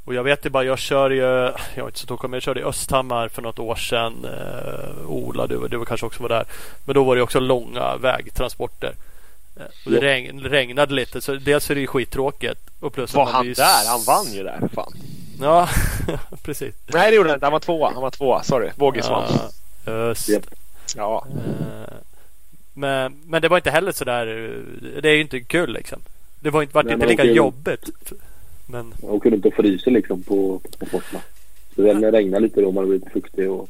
Och jag vet ju bara, jag kör ju, jag inte så men jag körde i Östhammar för något år sedan. Eh, Ola, du, du kanske också var där. Men då var det också långa vägtransporter. Eh, och det regn, regnade lite, så dels är det ju skittråkigt. Och plus Var han ju där? Han vann ju där. Fan. Ja, (laughs) precis. Nej det gjorde han inte. Han var tvåa. Han var tvåa. Sorry. Vågis vann. Ja, just. Japp. Ja. Eh, Men, men det var inte heller sådär. eh, Det är ju inte kul liksom. Det var inte, vart inte lika jobbigt. Men Jag runt och fryser liksom på, på transporterna. Så när det regnar lite då man blir lite fuktig och...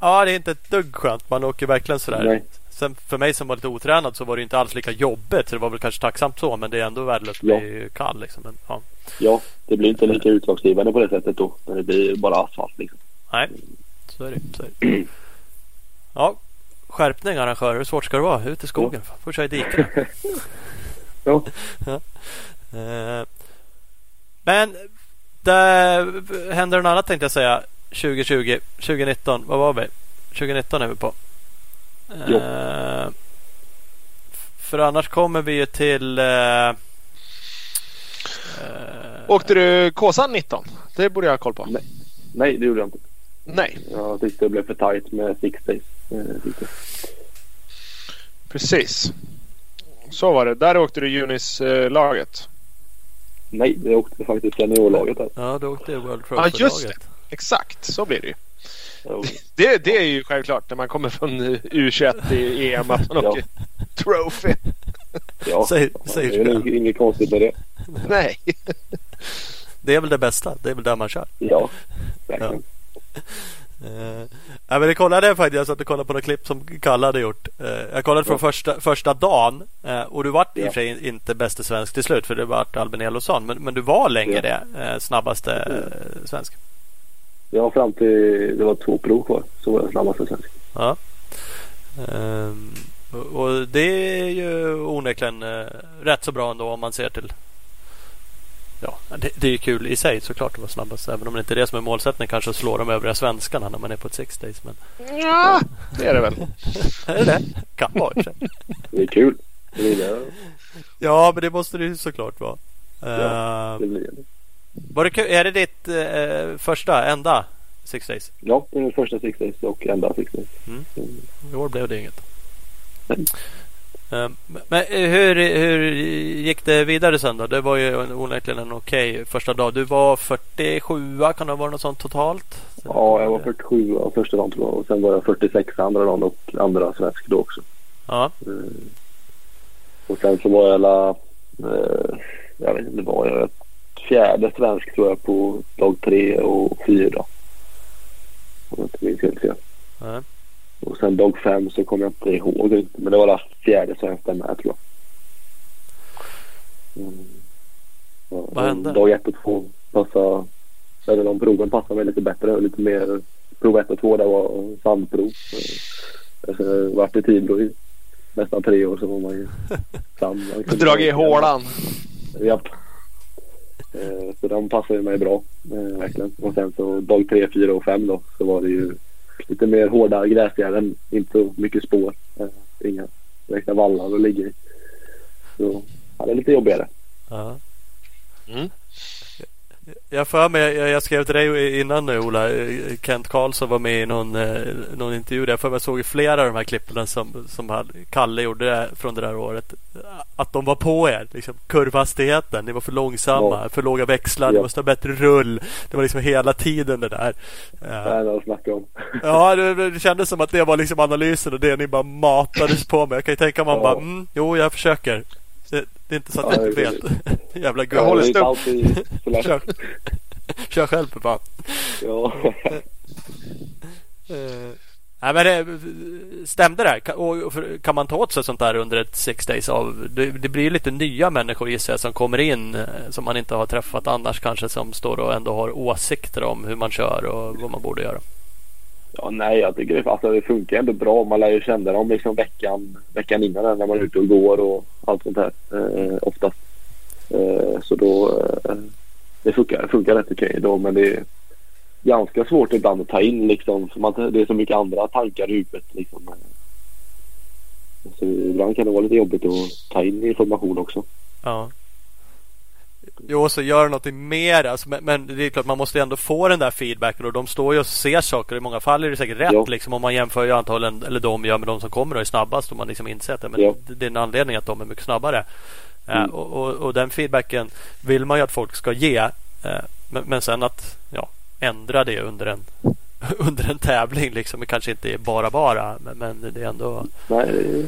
ja, det är inte ett dugg skönt. Man åker verkligen sådär. Nej. Sen för mig som var lite otränad så var det inte alls lika jobbigt. Så det var väl kanske tacksamt så. Men det är ändå värdelöst att Ja. bli kall liksom. Men, ja. Ja, det blir inte lika utslagsgivande på det sättet då. När det blir bara asfalt liksom. Nej, så är det. Så är det. (clears throat) Ja, skärpning arrangörer. Hur svårt ska det vara? Ut i skogen. Får köra i diken. (laughs) (laughs) Ja. Eh, Men det händer något annat tänkte jag säga. 2020, 2019. Vad var vi? 2019 är vi på. Jo. Eh, För annars kommer vi ju till... eh, eh, Åkte du Kåsan 19? Det borde jag ha koll på. Nej. Nej, det gjorde jag inte. Nej, Jag tyckte det blev för tajt med six days. Eh, precis. Så var det. Där åkte du Junis-laget. Nej, jag åkte faktiskt seniorlaget där. Ja, då åkte World Ja, Trophy-laget. just det. Exakt, så blir det ju. Det, det är ju självklart när man kommer från U21 i EM att man Ja. åker Trophy. Ja, Säg- ja, säg det är själv. nog inget konstigt med det. Nej. Det är väl det bästa. Det är väl där man kör. Ja, verkligen. Uh, ja, men det kollade jag faktiskt. Jag satt och kollade på några klipp som Kalle hade gjort. Eh, jag kollade från Ja. första, första dagen. eh, och du vart i och Ja. för sig inte bäste svensk till slut. För det vart Albin Elofsson. Men, men du var länge Ja. det. eh, snabbaste eh, svensk. Ja, fram till det var två prov kvar så var jag snabbaste svensk. Ja. Ehm, och- det är ju onekligen rätt så bra ändå om man ser till Ja, det, det är ju kul i sig såklart att vara snabbast. Även om det inte är det som är målsättningen kanske att slå de övriga svenskarna när man är på ett six days. Men Ja, det är det väl. är det? Kan vara. Det är kul. Det är det. Ja, men det måste det ju såklart vara. Ja, det blir det. var det kul? Är det ditt eh, första, enda Six Days? Ja, det är den första six days och enda six days. Mm. I år blev det inget. Nej. Eh, Men hur, hur gick det vidare sen då? Det var ju en- onekligen en okej första dag. Du var 47 kan det ha varit något sånt totalt? Ja, jag var 47 första dagen tror jag och sen var jag 46 andra dagen och andra svensk då också. Ja, Mm. Och sen så var jag alla, eh, jag vet inte vad jag fjärde svensk tror jag på dag tre och fyra. Om jag inte minns helt fel. ja. Och sen dag fem så kommer jag inte ihåg. Men det var alla fjärde svensk där med tror jag. Mm. Ja, Vad hände? Dag ett och två passade, eller de proven passade mig lite bättre. och Lite mer, prov ett och två där var sandprov. Eh, Så vart i Tibro i nästan tre år så var man ju (laughs) sand. Dragit i hålan. Japp. Eh, Så de passade mig bra. eh, Verkligen. Och sen så dag tre, fyra och fem då så var det ju lite mer hårda gräsgärden. Inte så mycket spår. Eh, Inga direkta vallar att ligga i. Så ja, det är lite jobbigare. ja. Mm. Jag för mig, jag, jag skrev till dig innan nu Ola. eh, Kent Karlsson var med i någon, eh, någon intervju. Där. Jag för mig såg ju flera av de här klippen som, som Kalle gjorde där, från det där året. Att de var på er. Liksom, kurvhastigheten. Ni var för långsamma. Ja. För låga växlar. Ni Ja. måste ha bättre rull. Det var liksom hela tiden det där. Det Eh, är (laughs) det att snacka om. Ja, det, det kändes som att det var liksom analysen och det ni bara matades på med. Jag kan ju tänka mig man Ja. bara, mm, jo jag försöker. Det, är inte så att Ja, (laughs) jag inte vet. Jävla Jag guld. håller lätt. Kör, kör själv för fan. Ja. Uh, (laughs) nej, men det, stämde det? Kan, och, kan man ta åt sig sånt där under ett six days? Av, det, det blir lite nya människor gissar jag som kommer in eh, som man inte har träffat annars kanske som står och ändå har åsikter om hur man kör och vad man borde göra. Ja, nej, jag tycker det, alltså, det funkar ändå bra. Man lär ju känna dem liksom veckan, veckan innan när man är ute och går och allt sånt här. Eh, oftast. Eh, så då eh, det funkar, funkar rätt okej då. Men det är ganska svårt ibland att ta in liksom. För man, det är så mycket andra tankar i huvudet liksom. Så ibland kan det vara lite jobbigt att ta in information också. Ja. Jo, så gör någonting mer. Alltså, men, men, det är klart, man måste ändå få den där feedbacken och de står ju och ser saker. I många fall är det säkert rätt ja. liksom, om man jämför ju antagligen, eller de gör med de som kommer och är snabbast och man liksom inser att men ja. det är en anledning att de är mycket snabbare. Eh, mm. Uh, och, och, den feedbacken vill man ju att folk ska ge. Uh, men, men sen att ja, ändra det under en (laughs) under en tävling liksom. Det kanske inte är bara bara men, men det är ändå... Nej, det är,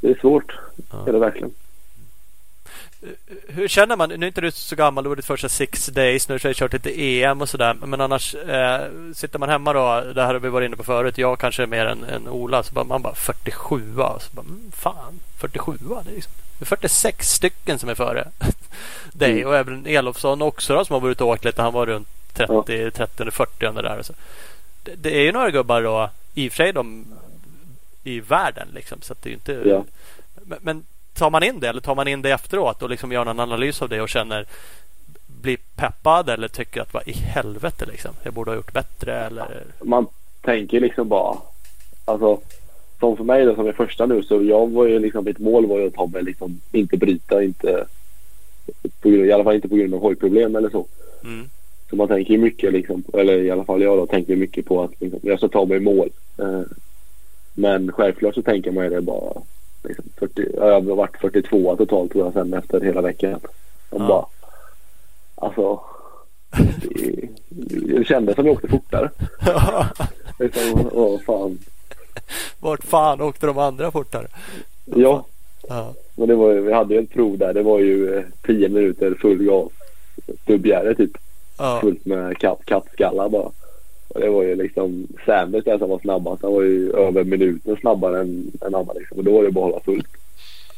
det är svårt. Ja. Det är det verkligen. Hur känner man? Nu är inte du så gammal, du var ditt första six days. Nu har du kört lite EM och sådär. Men annars eh, sitter man hemma då. Det här har vi varit inne på förut. Jag kanske är mer än, än Ola. Så bara, man bara 47 så bara, mm, Fan, 47 det är, liksom, det är 46 stycken som är före (laughs) dig. Mm. Och även Elofsson också då, som har varit och åkt lite. Han var runt 30, ja. 30 40 under där. Så. Det, det, är ju några gubbar då. I och för sig de i världen liksom. Så det är inte... Ja. Men, men tar man in det eller tar man in det efteråt och liksom gör en analys av det och känner blir peppad eller tycker att vad i helvete liksom. Jag borde ha gjort bättre eller? Man tänker liksom bara alltså som för mig då som är första nu så jag var ju liksom mitt mål var ju att ta mig liksom inte bryta inte på grund, i alla fall inte på grund av hojproblem eller så. Mm. Så man tänker ju mycket liksom eller i alla fall jag då tänker mycket på att liksom, jag ska ta mig i mål. Eh, men självklart så tänker man ju det bara Liksom 40, jag har varit 42 totalt tror jag sen efter hela veckan. Jag ja. bara, alltså. Det, det kändes som jag åkte fortare. (laughs) liksom, åh fan. Vart fan åkte de andra fortare? Ja. ja. Men det var ju, vi hade ju ett prov där. Det var ju 10 eh, minuter full gas. Stubbgärde typ. Ja. Fullt med katt, kattskallar bara. Och det var ju liksom Sanders där som var snabbast. Han var ju över minuten snabbare än, än Anna liksom. Och då var det bara att hålla fullt.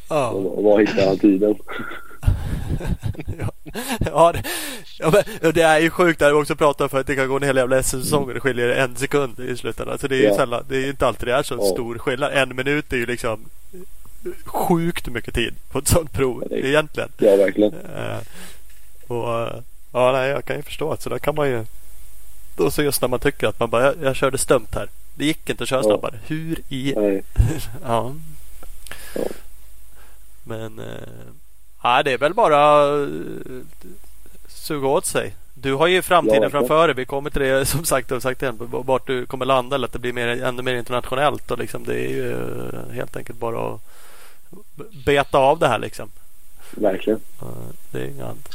Ja. Och, var hittade han tiden? (laughs) (laughs) ja, det, ja men, det är ju sjukt. Det har vi också pratat om för att det kan gå en hel jävla SM-säsong och det skiljer en sekund i slutändan. Alltså det är ju ja. sällan, det är inte alltid det är så ja. stor skillnad. En minut är ju liksom sjukt mycket tid på ett sånt prov ja, egentligen. Ja, verkligen. Uh, och, ja, nej, jag kan ju förstå att så där kan man ju och så just när man tycker att man bara, jag, jag körde stumt här. Det gick inte att köra snabbare. Hur i... (laughs) ja. ja. Men... Eh, det är väl bara uh, suga åt sig. Du har ju framtiden ja, framför dig. Vi kommer till det (laughs) som sagt. Du sagt igen, vart du kommer landa eller att det blir mer, ännu mer internationellt. Och liksom, det är ju uh, helt enkelt bara att beta av det här liksom. Verkligen. Det är inget annat.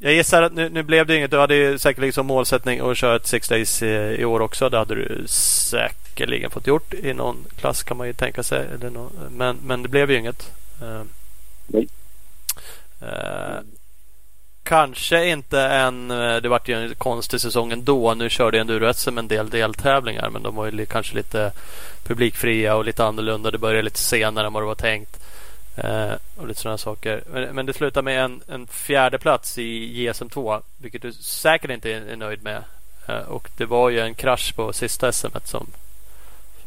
Jag gissar att nu, nu blev det inget. Du hade ju säkerligen som målsättning att köra ett Six Days i, i, år också. Det hade du säkerligen fått gjort i någon klass kan man ju tänka sig. Eller någon, men, men det blev ju inget. Uh, Nej. Uh, kanske inte en... Eh, det vart ju en konstig säsong ändå. Nu körde enduro-SM en del deltävlingar men de var ju kanske lite publikfria och lite annorlunda. Det började lite senare än vad det var tänkt. Eh, och lite sådana saker. Men, men det slutar med en, en fjärde plats i JSM 2 vilket du säkert inte är, är nöjd med. Eh, och det var ju en krasch på sista SM som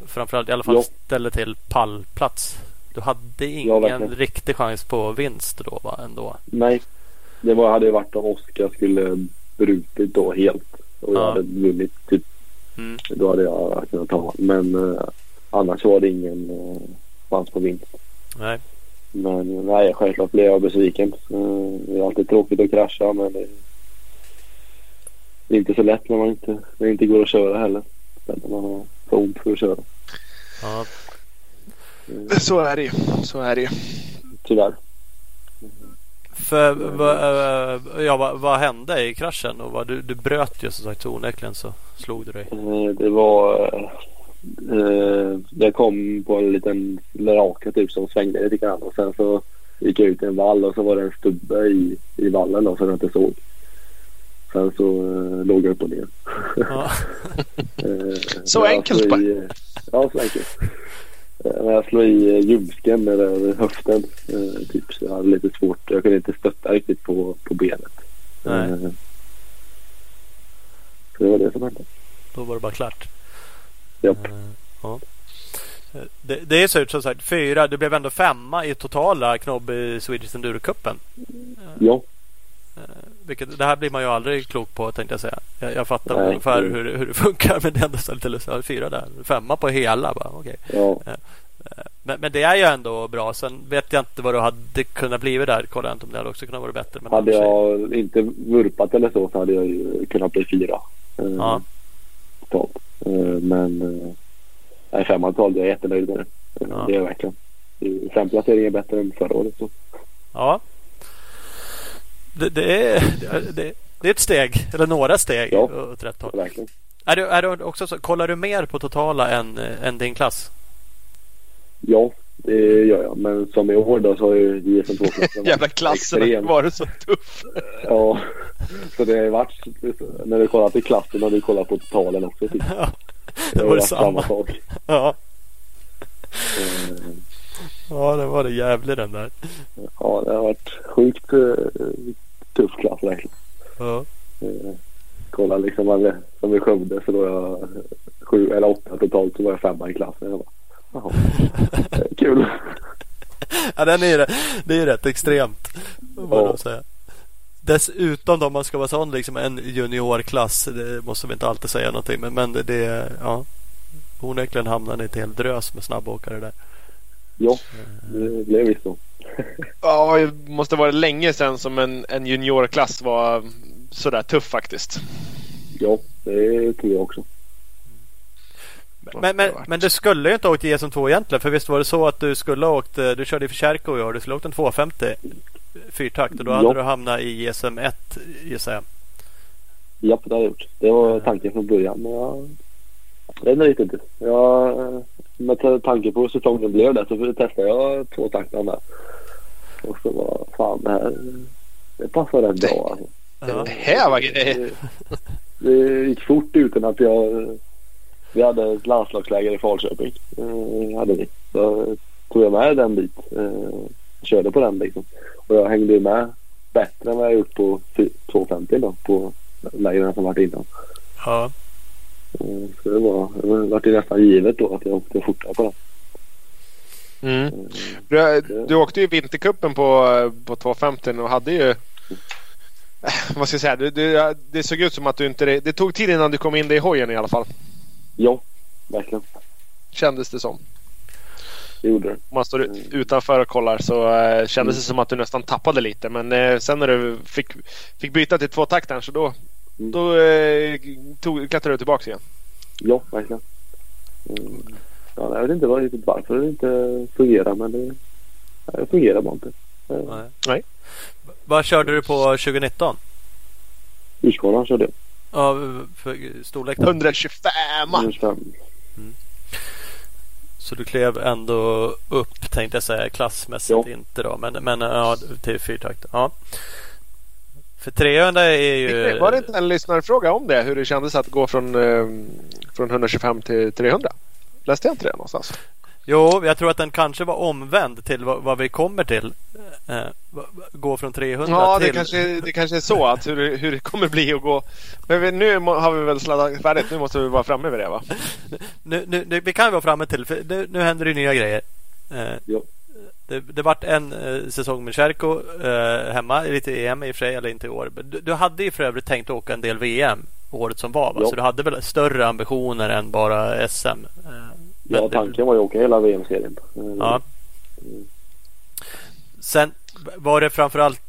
framförallt i alla fall ja. ställde till pallplats. Du hade ingen ja, riktig chans på vinst då va, ändå? Nej, det var, hade varit om Oskar skulle brutit då helt och jag hade vunnit typ. Mm. Då hade jag kunnat ta Men eh, annars var det ingen eh, chans på vinst. Nej. Men nej, självklart blev jag besviken. Eh, det är alltid tråkigt att krascha men det är inte så lätt när man inte, när det inte går att köra heller. När man har för ont för att köra. Ja. Så är det ju. Så är det ju. Tyvärr. För vad, eh, ja, vad, vad, hände i kraschen? Och vad, du, du bröt ju som sagt så onekligen så slog du dig. Eh, det var Eh, jag kom på en liten raka typ som svängde lite grann och sen så gick jag ut i en vall och så var det en stubbe i, i vallen då som jag inte såg. Sen så eh, låg jag upp och ner. Ja. (laughs) eh, så enkelt bara? Ja, så enkelt. Eh, när jag slog i ljumsken eller höften eh, typ så jag hade lite svårt. Jag kunde inte stötta riktigt på, på benet. Nej. Eh, så det var det som hände. Då var det bara klart. Japp. Eh, ja. Eh, det, det är så ut som sagt fyra. Det blev ändå femma i totala knobb i Swedish Enduro-cupen. Eh, ja. Vilket, det här blir man ju aldrig klok på tänkte jag säga. Jag, jag fattar Nej, ungefär hur, hur det funkar (laughs) men det är ändå så lite lustigt. Fyra där. Femma på hela. Bara, okay. ja. Eh, men, men, det är ju ändå bra. Sen vet jag inte vad du hade kunnat bli där. Kolla inte om det hade också kunnat vara bättre. Men hade jag inte vurpat eller så så hade jag kunnat bli fyra. Eh, ja. Totalt. Men nej, femman totalt. Jag är jättenöjd med det. Ja. Det är jag verkligen. Fem placeringar bättre än förra året. Så. Ja. Det, det, är, det, det är ett steg, eller några steg ja, åt rätt håll. Verkligen. Är du, är du också så, kollar du mer på totala än, än din klass? Ja, det gör jag. Men som i år då så har ju JSM 2-klassen (laughs) Jävla klassen har varit så tuff. (laughs) ja, så det har varit när du kollar till klassen och du kollar på totalen också. Typ. Ja, det var det samma. samma. Ja. Mm. Ja, det var det jävligt den där. Ja, det har varit sjukt uh, tuff klass verkligen. Ja. Uh, kolla liksom som i Skövde så då jag sju eller åtta totalt så var jag femma i klassen. Jag bara, (laughs) Kul. (laughs) ja, den är, det är rätt extremt. Ja. Säga. Dessutom då man ska vara sån liksom en juniorklass. Det måste vi inte alltid säga någonting. Men, men det, det ja. Onekligen hamnar ni ett helt drös med snabbåkare där. Ja, det blev visst så. (laughs) ja, det måste vara länge sedan som en, en juniorklass var sådär tuff faktiskt. Ja, det tror jag också. Men, men, men du skulle ju inte ha åkt JSM 2 egentligen. För visst var det så att du skulle ha åkt. Du körde i Förkärko i år. Du skulle ha åkt en 250 fyrtakt. Och då hade du hamnat i JSM 1 gissar jag. Ja, det har jag gjort. Det var tanken från början. Men jag vet inte riktigt. Jag med tanke på hur säsongen blev där så testade jag två takter med. Och så var fan det här det passar rätt bra. Alltså. Ja. Det här var grejer. Det, det gick fort utan att jag... Vi hade ett landslagsläger i Falköping. Eh, hade vi. Så tog jag med den dit. Eh, körde på den liksom. Och jag hängde med bättre än vad jag gjort på 250 då. På lägren som varit innan. Ja. Eh, så det var, det var det nästan givet då att jag åkte fortare på den. Mm. Eh, du, du åkte ju vintercupen på, på 250 och hade ju eh, vad ska jag säga? Det, det, det, såg ut som att du inte... Det tog tid innan du kom in i hojen i alla fall. Ja, verkligen. Kändes det som. Det gjorde det. Om man står utanför och kollar så uh, kändes mm. det som att du nästan tappade lite. Men uh, sen när du fick, fick byta till tvåtaktaren så då, Mm. Då eh, tog, klättrade du tillbaka igen? Ja, verkligen. Mm. Ja, jag vet inte riktigt varför det inte fungerar men det, det fungerar bara inte. Nej. Nej. Vad körde du på 2019? Husqvarna körde jag. Ja, för storlek 125! 125. Mm. Så du klev ändå upp tänkte jag säga klassmässigt ja. inte då men, men ja, till fyrtakt. Ja. För 300 är ju... Var det inte en lyssnarfråga om det? Hur det kändes att gå från, eh, från 125 till 300? Läste jag inte det någonstans? Jo, jag tror att den kanske var omvänd till vad, vad vi kommer till. Eh, gå från 300 ja, till... Ja, det kanske, det kanske är så att hur, hur det kommer bli att gå. Men vi, nu har vi väl sladdat färdigt. Nu måste vi vara framme vid det va? (laughs) nu, nu, nu, vi kan vara framme till, för nu, nu händer det nya grejer. Eh, jo. Det, det vart en eh, säsong med Cherko eh, hemma, lite EM i och för sig, eller inte i år. Du, du hade ju för övrigt tänkt åka en del VM året som var, va? så du hade väl större ambitioner än bara SM? Eh, ja, tanken var ju att åka hela VM-serien. Ja. Mm. Sen var det framförallt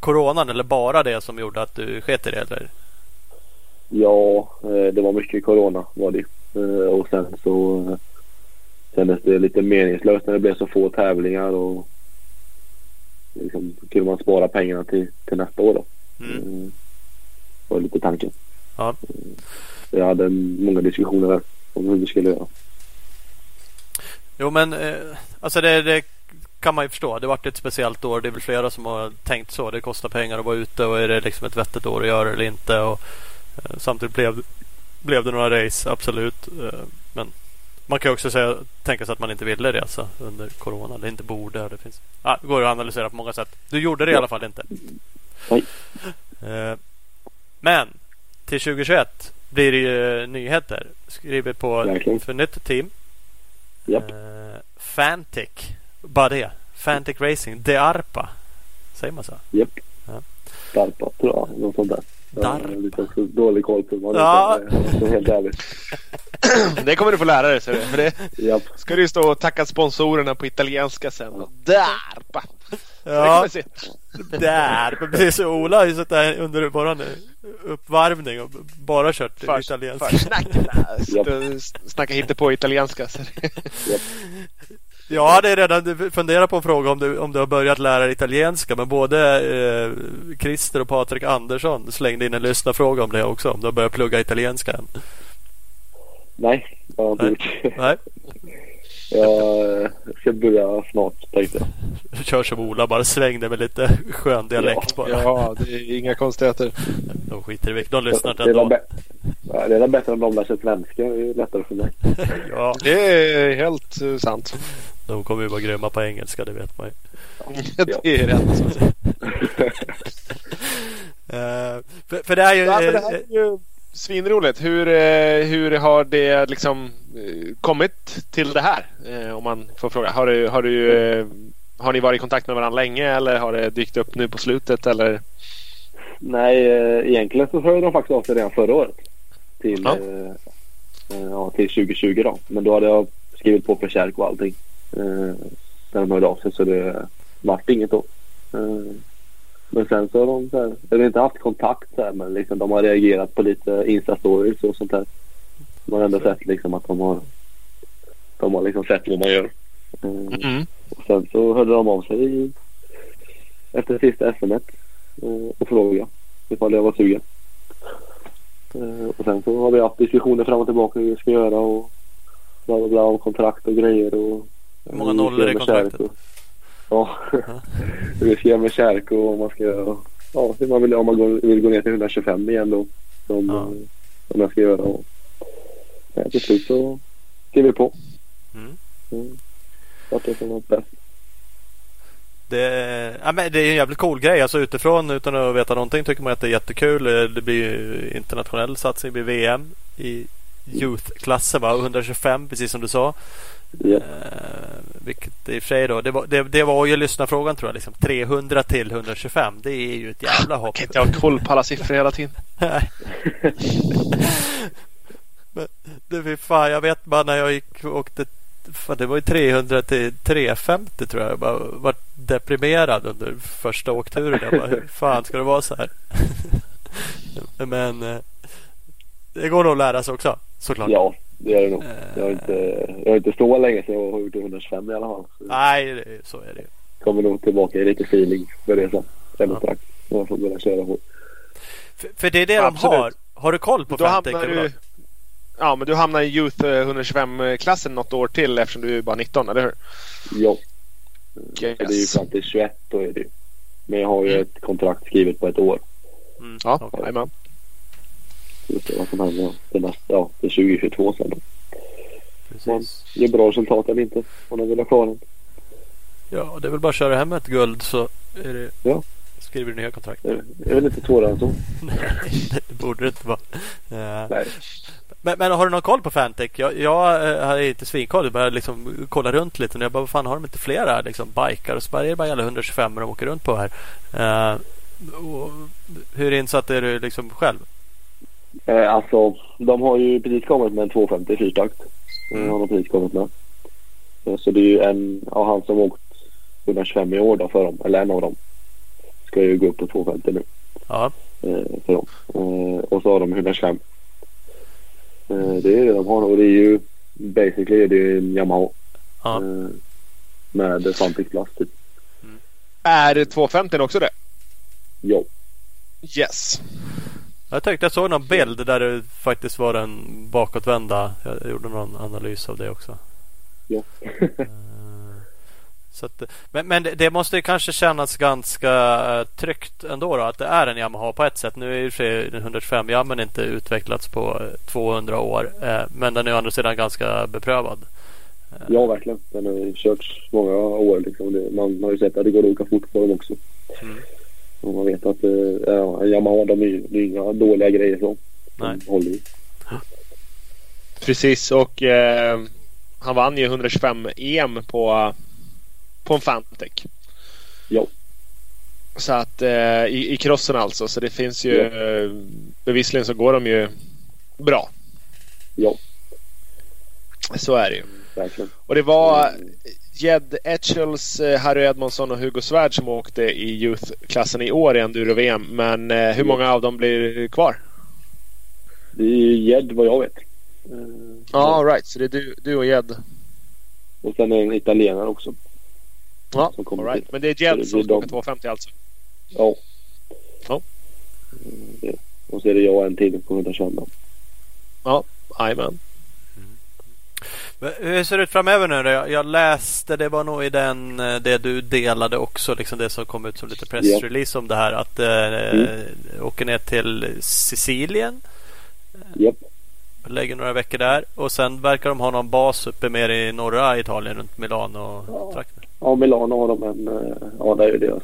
Coronan eller bara det som gjorde att du sket i det? Eller? Ja, eh, det var mycket Corona var det eh, Och sen så kändes det lite meningslöst när det blev så få tävlingar och liksom, kunde man spara pengarna till, till nästa år då. Mm. Det var lite tanken. Ja. Jag hade många diskussioner där om hur vi skulle göra. Jo men eh, alltså det, det, kan man ju förstå. Det varit ett speciellt år. Det är väl flera som har tänkt så. Det kostar pengar att vara ute och är det liksom ett vettigt år att göra eller inte. Och, eh, samtidigt blev, blev det några race, absolut. Eh, men man kan också säga, tänka sig att man inte ville resa under Corona. Eller inte borde. Det finns. Ah, går att analysera på många sätt. Du gjorde det i alla fall inte. Nej. Men till 2021 blir det ju nyheter. Skriver på Verkligen. för nytt team. Yep. Eh, Fantic. Bara det. Fantic Racing. De Arpa. Säger man så? Japp. Ja. Darpa tror jag. Något sånt där. Darpa. Har lite dålig koll på vad Ja. det är. Helt ärligt. (clears throat) Det kommer du få lära dig. ser du. För det Japp. ska du ju stå och tacka sponsorerna på italienska sen. Darpa! Det kan Ja, där. Precis, Ola har ju suttit här under våran uppvärmning och bara kört För- italienska. Försnack. Och Snacka hittepå italienska. Så det- Jag hade redan funderat på en fråga om du, om du har börjat lära dig italienska men både eh, Christer och Patrik Andersson slängde in en lyssnarfråga om det också. Om du har börjat plugga italienska än. Nej, det har jag inte Nej. gjort. Nej, (laughs) Jag ska börja snart tänkte jag. kör som Ola bara svängde med lite skön dialekt bara. Ja, det är inga konstigheter. De skiter i vilket. De lyssnar inte Det ändå. Ja, det är bättre om de lär sig svenska. Det är lättare för mig. (laughs) Ja, Det är helt eh, sant. de kommer ju vara grymma på engelska, det vet man ju. Det är rätt. (laughs) Eh, för, för det är ju... Ja, det eh, här är ju svinroligt. Hur, eh, hur har det liksom eh, kommit till det här? Eh, Om man får fråga. Har, du, har, du, eh, har ni varit i kontakt med varandra länge eller har det dykt upp nu på slutet? Eller? Nej, eh, egentligen så hörde de faktiskt av sig redan förra året. Till, Ja. eh, eh, ja, till 2020 då. Men då hade jag skrivit på för kärk och allting. Eh, när de hörde av sig så det vart inget då. Eh, men sen så har de så här, jag har inte haft kontakt så här, men liksom de har reagerat på lite Insta-stories och sånt där. Man har ändå sett liksom att de har de har liksom sett vad man gör. Eh, Mm. och sen så hörde de av sig efter sista SMet eh, och frågade ifall jag var sugen. Eh, och sen så har vi haft diskussioner fram och tillbaka hur vi ska göra och bla bla bla om kontrakt och grejer. Och, Hur många nollor göra i kontraktet? Och, ja, hur vi ska göra med kärk och (laughs) om man ska ja, hur man vill, om man går, vill gå ner till 125 igen då. Som, Ja. som jag ska göra. Och, ja, till slut så skrev vi på. Mm. Mm. Vart det som var bäst. Det, ja, men det är en jävligt cool grej. Alltså utifrån utan att veta någonting tycker man att det är jättekul. Eh, Det blir ju internationell satsning. Det blir VM i Youth-klassen va? 125 precis som du sa. Ja. Eh, vilket i och för sig då. Det var, det, det var ju lyssnarfrågan tror jag. Liksom. 300 till 125. Det är ju ett jävla hopp. Kan inte ha koll på alla siffror hela tiden. (laughs) Nej. (laughs) Men det fy fan, jag vet bara när jag gick och åkte fan, det var ju 300 till 350 tror jag. Jag bara var deprimerad under första åkturen. Jag bara, hur (laughs) fan ska det vara så här? (laughs) Men eh, det går nog att lära sig också såklart. Ja, det gör det nog. Eh, Jag har inte, jag har inte så länge sedan jag har gjort 125 i alla fall. Så Nej, det, så är det ju. kommer nog tillbaka i lite feeling för det sen. Sen Ja. strax. När jag får börja köra hårt. För, för det är det Absolut. de har. Har du koll på Då Fantech? hamnar eller du... Ja, men du hamnar i Youth eh, 125-klassen något år till eftersom du är bara 19, eller hur? Ja, Yes. det är ju fram till 21 då är det ju. Men jag har ju ett kontrakt skrivet på ett år. Mm, Ja, okej. jajamän. Vi ser vad som händer till nästa, ja, till 2022 sen då. Precis. Ger bra resultat eller inte. Om de vill ha kvar den. Ja, det är väl bara att köra hem ett guld så är det... Ja. skriver du nya kontrakt. Det är- Det är väl inte svårare än så. (laughs) Nej, det borde det inte vara. Eh, Nej. Men, men har du någon koll på Fantech? Jag, jag eh, har inte svinkoll. Jag bara liksom kolla runt lite. Och jag bara, vad fan har de inte flera liksom, bikar? Och så bara, är det bara alla 125 de åker runt på här. Eh, och hur insatt är du liksom själv? Eh, alltså, de har ju precis kommit med en 250 fyrtakt. Mm. Mm. Har de precis kommit med. Eh, Så det är ju en av han som åkt 125 i år då för dem. Eller en av dem. Ska ju gå upp på 250 nu. Ja, Eh, för dem. Eh, och så har de 125. Eh, det är det de har och det är ju basically är det en Yamaha. ja. Eh, med Fantic plast typ. Är 250 också det? Ja. Yes. Jag tyckte jag såg någon bild där det faktiskt var den bakåtvända. Jag gjorde någon analys av det också. ja. Eh, Så att, men men det, det måste ju kanske kännas ganska eh, tryggt ändå då, att det är en Yamaha på ett sätt. Nu är ju för sig den 125 jammen inte utvecklats på eh, 200 år. eh, Men den är å andra sidan ganska beprövad. ja, verkligen. Den har ju körts många år liksom. Det, man har ju sett att det går att åka fort på dem också. Mm. Och man vet att eh, ja, en Yamaha de är ju det är ju inga dåliga grejer så. Nej. De håller ju. Precis och eh, han vann ju 125 EM på, på en Fantech. Ja. Så att eh, i, i crossen alltså. Så det finns ju eh, bevisligen så går de ju bra. Ja, Så är det ju. verkligen. Och det var Jed Etchells, eh, Harry Edmondsson och Hugo Svärd som åkte i Youth-klassen i år i enduro-VM. Men eh, hur många av dem blir kvar? Det är Jed vad jag vet. Ja, all right. Så det är du, du och Jed. Och sen är det en italienare också. Ja, Som kommer all right. Men det är det som ska åka 250 alltså. Ja. Ja. Mm, det. Och så är det jag och en till på 125. Ja, jajamän. Men Hur ser det ut framöver nu då? Jag, läste, det var nog i den, eh, det du delade också, liksom det som kom ut som lite pressrelease om det här att eh, Mm. åker ner till Sicilien, Japp. lägger några veckor där och sen verkar de ha någon bas uppe mer i norra Italien runt Milano och trakten. Ja, Milano har de en... eh, Ja, det är deras...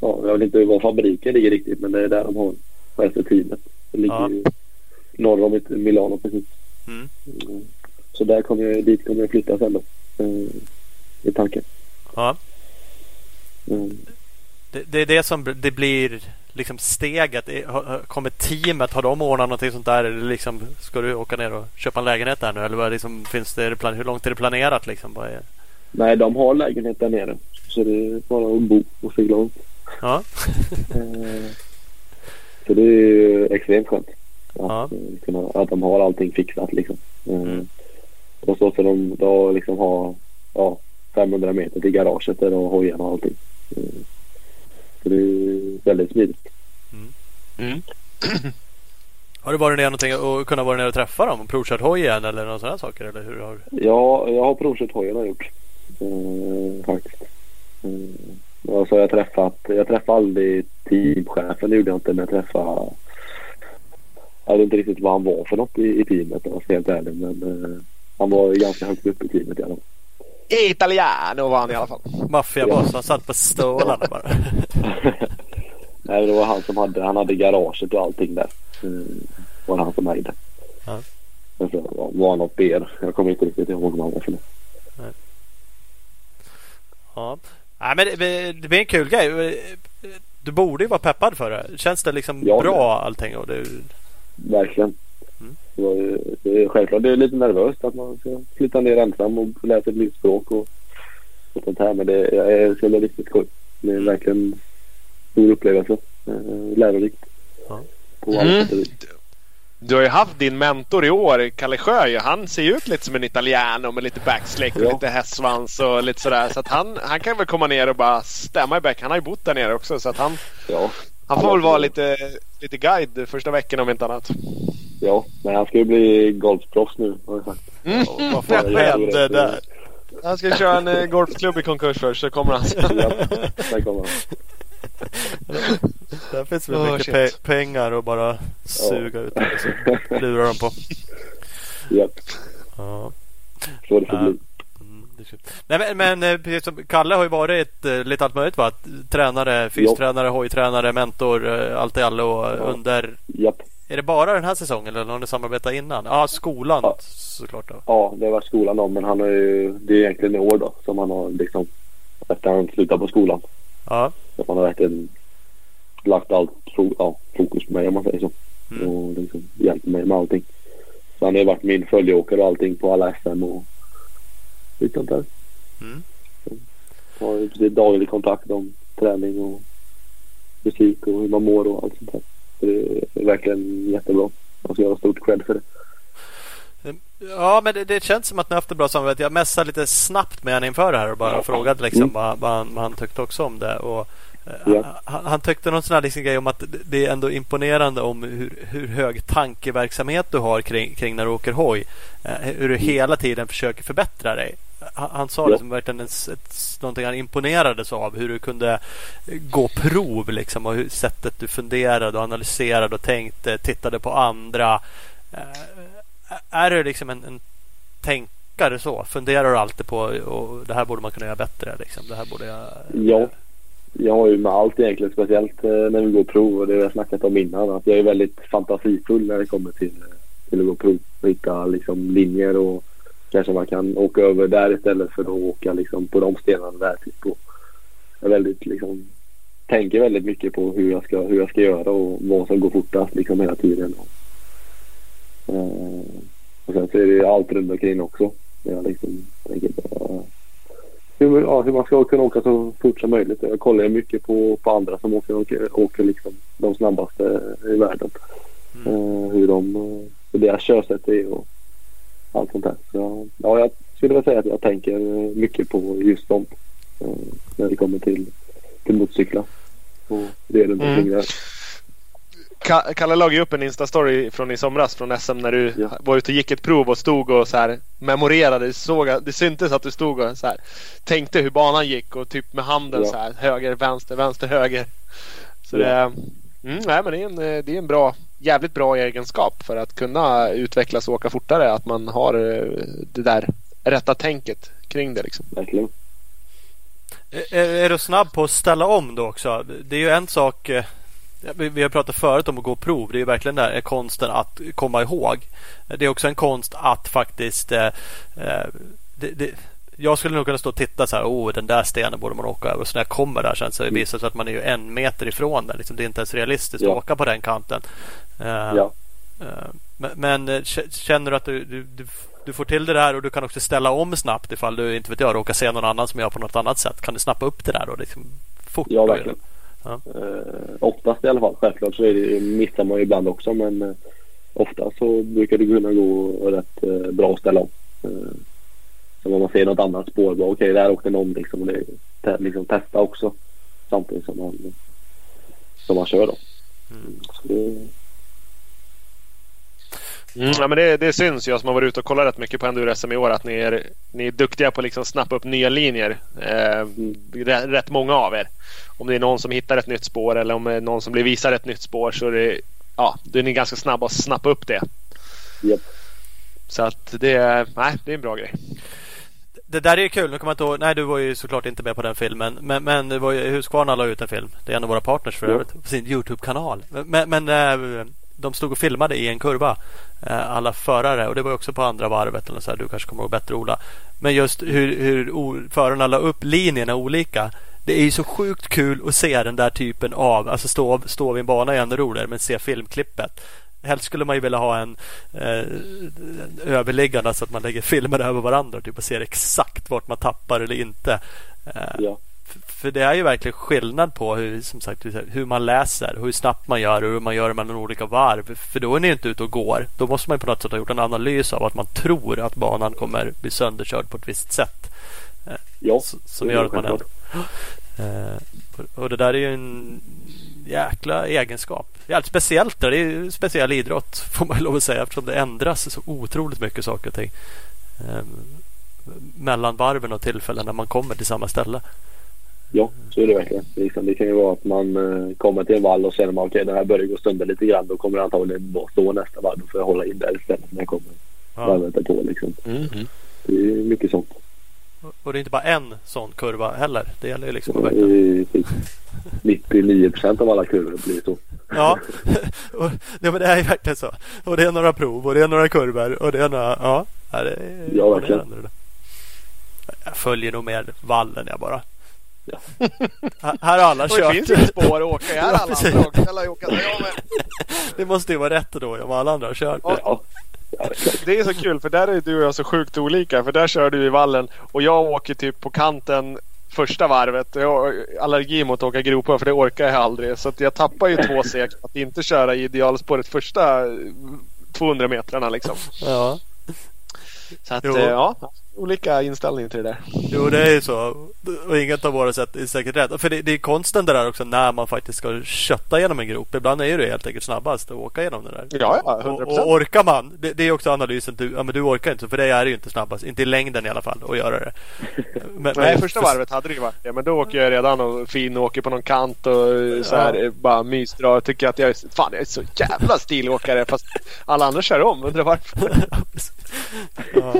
Ja, jag vet inte var fabriken ligger riktigt men det är där de har resten teamet. Det ligger Ja. ju norr om Milano precis. Mm. Mm. Så där kommer jag, dit kommer jag flytta sen då. Eh, I tanken. Ja, Mm. det, det är det som det blir liksom steget. Kommer teamet, har de ordnat någonting sånt där? Eller liksom, ska du åka ner och köpa en lägenhet där nu? Eller vad liksom, finns det, hur långt är det planerat? Liksom? Vad är... Nej, de har lägenhet där nere. Så det är bara att bo och segla runt. Ja. (laughs) Eh, Så det är ju extremt skönt. Att, Ja. eh, kunna, att de har allting fixat liksom. Eh, Mm. Och så ska de då liksom ha ja, 500 meter till garaget där de har hojarna och allting. Så det är ju väldigt smidigt. Mm. (clears throat) Har du varit ner någonting och kunnat vara ner och träffa dem och provkört hoj igen eller några sådana saker? Eller hur har... Ja, jag har provkört hojen har jag gjort. Eh, faktiskt. Och så har jag träffat, jag träffade aldrig teamchefen, det gjorde jag inte, men jag träffade jag vet inte riktigt vad han var för något i, i teamet om jag ska vara helt ärlig. Men eh, han var ju ganska högt upp i teamet i alla fall. Italiano var han i alla fall. Maffiaboss, han satt på stålarna bara. (laughs) Nej, det var han som hade, han hade garaget och allting där. Eh, var det han som ägde. Ja. Men så var- var han något ber. Jag kommer inte riktigt ihåg vad han var för något. Ja. Nej, men det, det blir en kul grej. Du borde ju vara peppad för det. Känns det liksom Ja, bra allting? Och det, Verkligen. Mm. Det, ju- det är självklart det är lite nervöst att man ska flytta ner ensam och lära sig ett nytt språk och, och sånt här. Men det är, bli riktigt skoj. Det är verkligen en stor upplevelse. Eh, lärorikt. Ja. På alla Mm. sätt och vis. Du har ju haft din mentor i år, Kalle Sjö. Han ser ju ut lite som en italiano med lite backslick och Ja. lite hästsvans och lite sådär. Så att han, han kan väl komma ner och bara stämma i bäck. Han har ju bott där nere också så att han, Ja. han får väl vara lite, lite guide första veckan om inte annat. Ja, men han ska ju bli golfproffs nu har jag sagt. Mm. vad fan hände där? Han ska köra en eh, golfklubb i konkurs först så kommer han. Ja, där kommer han. (laughs) Där finns väl Oh, mycket pe- pengar och bara suga ut det. Så lurar de på. Ja, Ja. så det får Ja. bli. Mm, kul. Nej, men, men eh, precis som Kalle har ju varit eh, lite allt möjligt va? Tränare, fystränare, hojtränare, mentor, eh, allt i allo Ja. under Japp. Är det bara den här säsongen eller har ni samarbetat innan? Ja, skolan Ja. såklart. Då. Ja, det var skolan då, men han har ju, det är egentligen i år då som han har liksom efter han slutade på skolan. Ja. Så han har verkligen lagt allt ja, fokus på mig om man säger så. Mm. Och liksom hjälpt mig med allting. Så han har ju varit min följeåkare och allting på alla SM och lite sånt där. Mm. Har ju precis daglig kontakt om träning och musik och hur man mår och allt sånt där. Så det är verkligen jättebra. Jag ska göra stort cred för det. Ja, men det, det känns som att ni har haft ett bra samarbete. Jag messade lite snabbt med honom inför det här och bara frågade liksom Mm. vad, vad, han, vad han tyckte också om det. Och, eh, Ja. han, han tyckte någon sån här liksom grej om att det- är ändå imponerande om hur, hur hög tankeverksamhet du har kring, kring när du åker hoj. Eh, hur du hela tiden försöker förbättra dig. Han, han sa det Ja. som verkligen ett, ett, någonting han imponerades av. Hur du kunde gå prov liksom och hur, sättet du funderade och analyserade och tänkte, tittade på andra. Är du liksom en, en tänkare så? Funderar du alltid på och det här borde man kunna göra bättre? Liksom. Det här borde jag... Ja. Jag har ju med allt egentligen, speciellt eh, när vi går prov och det har jag snackat om innan. Att jag är väldigt fantasifull när det kommer till, eh, till att gå prov. Och hitta liksom linjer och kanske man kan åka över där istället för att åka liksom på de stenarna där. Typ. Jag är väldigt liksom tänker väldigt mycket på hur jag ska, hur jag ska göra och vad som går fortast liksom hela tiden och sen så är det allt runt omkring också. Jag liksom tänker på hur, ja, hur man ska kunna åka så fort som möjligt. Jag kollar mycket på, på andra som åker, åker, åker liksom de snabbaste i världen. Mm. Uh, hur de, hur deras körsätt är och allt sånt där. Så, ja, jag skulle vilja säga att jag tänker mycket på just uh, när det kommer till, till motorcyklar. Och det runt omkring mm. där. Kalle lade upp en Insta-story från i somras från SM när du ja. var ute och gick ett prov och stod och så här memorerade. Såg, det syntes att du stod och så här, tänkte hur banan gick och typ med handen ja. så här höger, vänster, vänster, höger. Så ja. det, mm, nej, men det, är en, det är en bra, jävligt bra egenskap för att kunna utvecklas och åka fortare. Att man har eh, det där rätta tänket kring det. Liksom. Verkligen. Är, är du snabb på att ställa om då också? Det är ju en sak eh, vi har pratat förut om att gå prov. Det är verkligen där konsten att komma ihåg. Det är också en konst att faktiskt eh, eh, det, det, jag skulle nog kunna stå och titta så här. Oh, den där stenen borde man åka över. Så när jag kommer där sen så mm. visar det sig att man är ju en meter ifrån den. Liksom, det är inte ens realistiskt ja. att åka på den kanten. Uh, ja. uh, men, men, känner du att du, du, du, du, får till det där och du kan också ställa om snabbt ifall du inte vet jag råkar se någon annan som gör på något annat sätt. Kan du snappa upp det där och liksom fort? Ja, verkligen. Ja. Eh, oftast i alla fall. Självklart så är det, missar man ju ibland också men eh, ofta så brukar det kunna gå rätt eh, bra att ställa om. Eh, så om man ser något annat spår, okej okay, där åkte någon liksom. Och det, liksom testa också samtidigt som man, som man kör då. Mm. Så det, Mm, ja, men det, det syns jag som har varit ute och kollat rätt mycket på enduro-SM i år att ni är, ni är duktiga på att liksom snappa upp nya linjer. Eh, rätt många av er. Om det är någon som hittar ett nytt spår eller om det är någon som blir visad ett nytt spår så är det, ja, då är ni ganska snabba att snappa upp det. Yep. Så att det, nej, det är en bra grej. Det där är kul. Nu kommer jag inte ihåg. Nej, du var ju såklart inte med på den filmen. Men, men det var ju Husqvarna la ut en film. Det är en av våra partners för övrigt. På sin Youtube-kanal. Men, men äh, de stod och filmade i en kurva. Eh, alla förare. Och det var också på andra varvet. Eller så här, du kanske kommer ihåg bättre Ola. Men just hur, hur förarna la upp linjerna olika. Det är ju så sjukt kul att se den där typen av, alltså stå, stå vid en bana är ännu roligare, men se filmklippet. Helst skulle man ju vilja ha en eh, överliggande så att man lägger filmer över varandra typ, och ser exakt vart man tappar eller inte. Eh, ja. För det är ju verkligen skillnad på hur, som sagt, hur man läser, hur snabbt man gör och hur man gör mellan olika varv. För då är ni inte ute och går. Då måste man på något sätt ha gjort en analys av att man tror att banan kommer bli sönderkörd på ett visst sätt. Eh, ja, som gör att man ändå... Eh, och det där är ju en jäkla egenskap. Jävligt speciellt. Det är ju speciell idrott (laughs) får man lov att säga eftersom det ändras så otroligt mycket saker och ting. Eh, mellan varven och tillfällen när man kommer till samma ställe. Ja, så är det verkligen. Liksom, det kan ju vara att man uh, kommer till en vall och känner man okej, okay, den här börjar gå sönder lite grann. Då kommer det antagligen bara stå nästa varv. Då får jag hålla in där istället när jag kommer ja. varvet på. Liksom. Mm -hmm. Det är mycket sånt. Och det är inte bara en sån kurva heller. Det gäller ju liksom att verkligen... 99 procent av alla kurvor blir så. Ja, (laughs) och, ja men det är ju verkligen så. Och det är några prov och det är några kurvor och det är några... Ja, det är, ja verkligen. Jag följer nog med vallen jag bara. Ja. (laughs) här har alla kört. Det finns ju spår att åka i. Här (laughs) alla andra (laughs) Det måste ju vara rätt då om alla andra har kört. Ja. Det är så kul för där är du och jag så sjukt olika. För där kör du i vallen och jag åker typ på kanten första varvet. Jag har allergi mot att åka gropar för det orkar jag aldrig. Så jag tappar ju två sek att inte köra i idealspåret första 200 metrarna liksom. Ja. Så att, jo. Eh, ja olika inställning till det där. Jo, det är ju så. Och inget av våra sätt är säkert rätt. För det, det är konsten det där också när man faktiskt ska kötta genom en grop. Ibland är det helt enkelt snabbast att åka genom det där. Ja, ja 100%. Och, och orkar man, det, det, är också analysen. Du, ja, men du orkar inte, för det är ju inte snabbast. Inte i längden i alla fall att göra det. (laughs) Men, Nej, första varvet hade det ju varit det. Men då åker jag redan och fin åker på någon kant och så här ja. bara mysdrar. Tycker att jag är, fan, jag är så jävla stilåkare. Fast alla andra kör om. Undrar varför. (laughs) ja.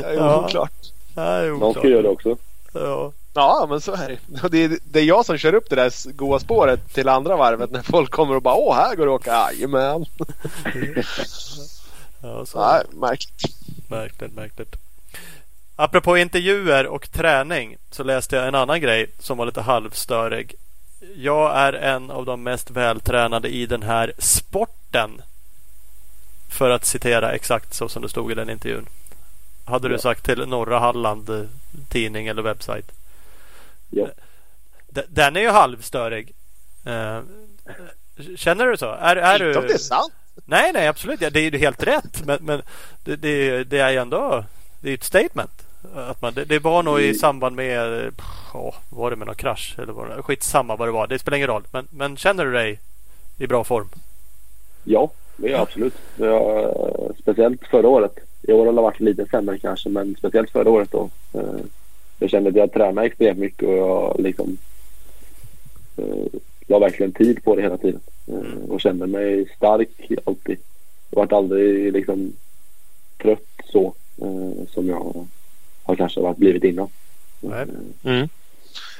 Det är (laughs) oklart. Ja, Någon ska göra det också. Ja. Ja, men så är det. det. Är, det är jag som kör upp det där goa spåret till andra varvet när folk kommer och bara Åh, här går det att åka. Jajamän. (laughs) ja, så. Nej, märkligt. Märkligt, märkligt. Apropå intervjuer och träning så läste jag en annan grej som var lite halvstörig. jag är en av de mest vältränade i den här sporten. För att citera exakt så som det stod i den intervjun. Hade du sagt till Norra Halland eh, tidning eller webbsajt. Ja. Den är ju halvstörig. Eh, Känner du så? Är, är Inte om du... det är sant. Nej, nej, absolut. Ja, det är ju helt rätt. Men, men det, det, det är ju ändå det är ett statement. Att man, det, det var nog i samband med... Åh, var det med någon krasch? Eller var det, skitsamma vad det var. Det spelar ingen roll. Men, men känner du dig i bra form? Ja, det är jag absolut. Jag, eh, speciellt förra året. I år har det varit lite sämre kanske, men speciellt förra året då. Eh, Jag kände att jag tränade extremt mycket och jag liksom eh, la verkligen tid på det hela tiden. Eh, Och kände mig stark alltid. Jag vart aldrig liksom trött så eh, som jag har kanske varit blivit innan. Nej. Mm.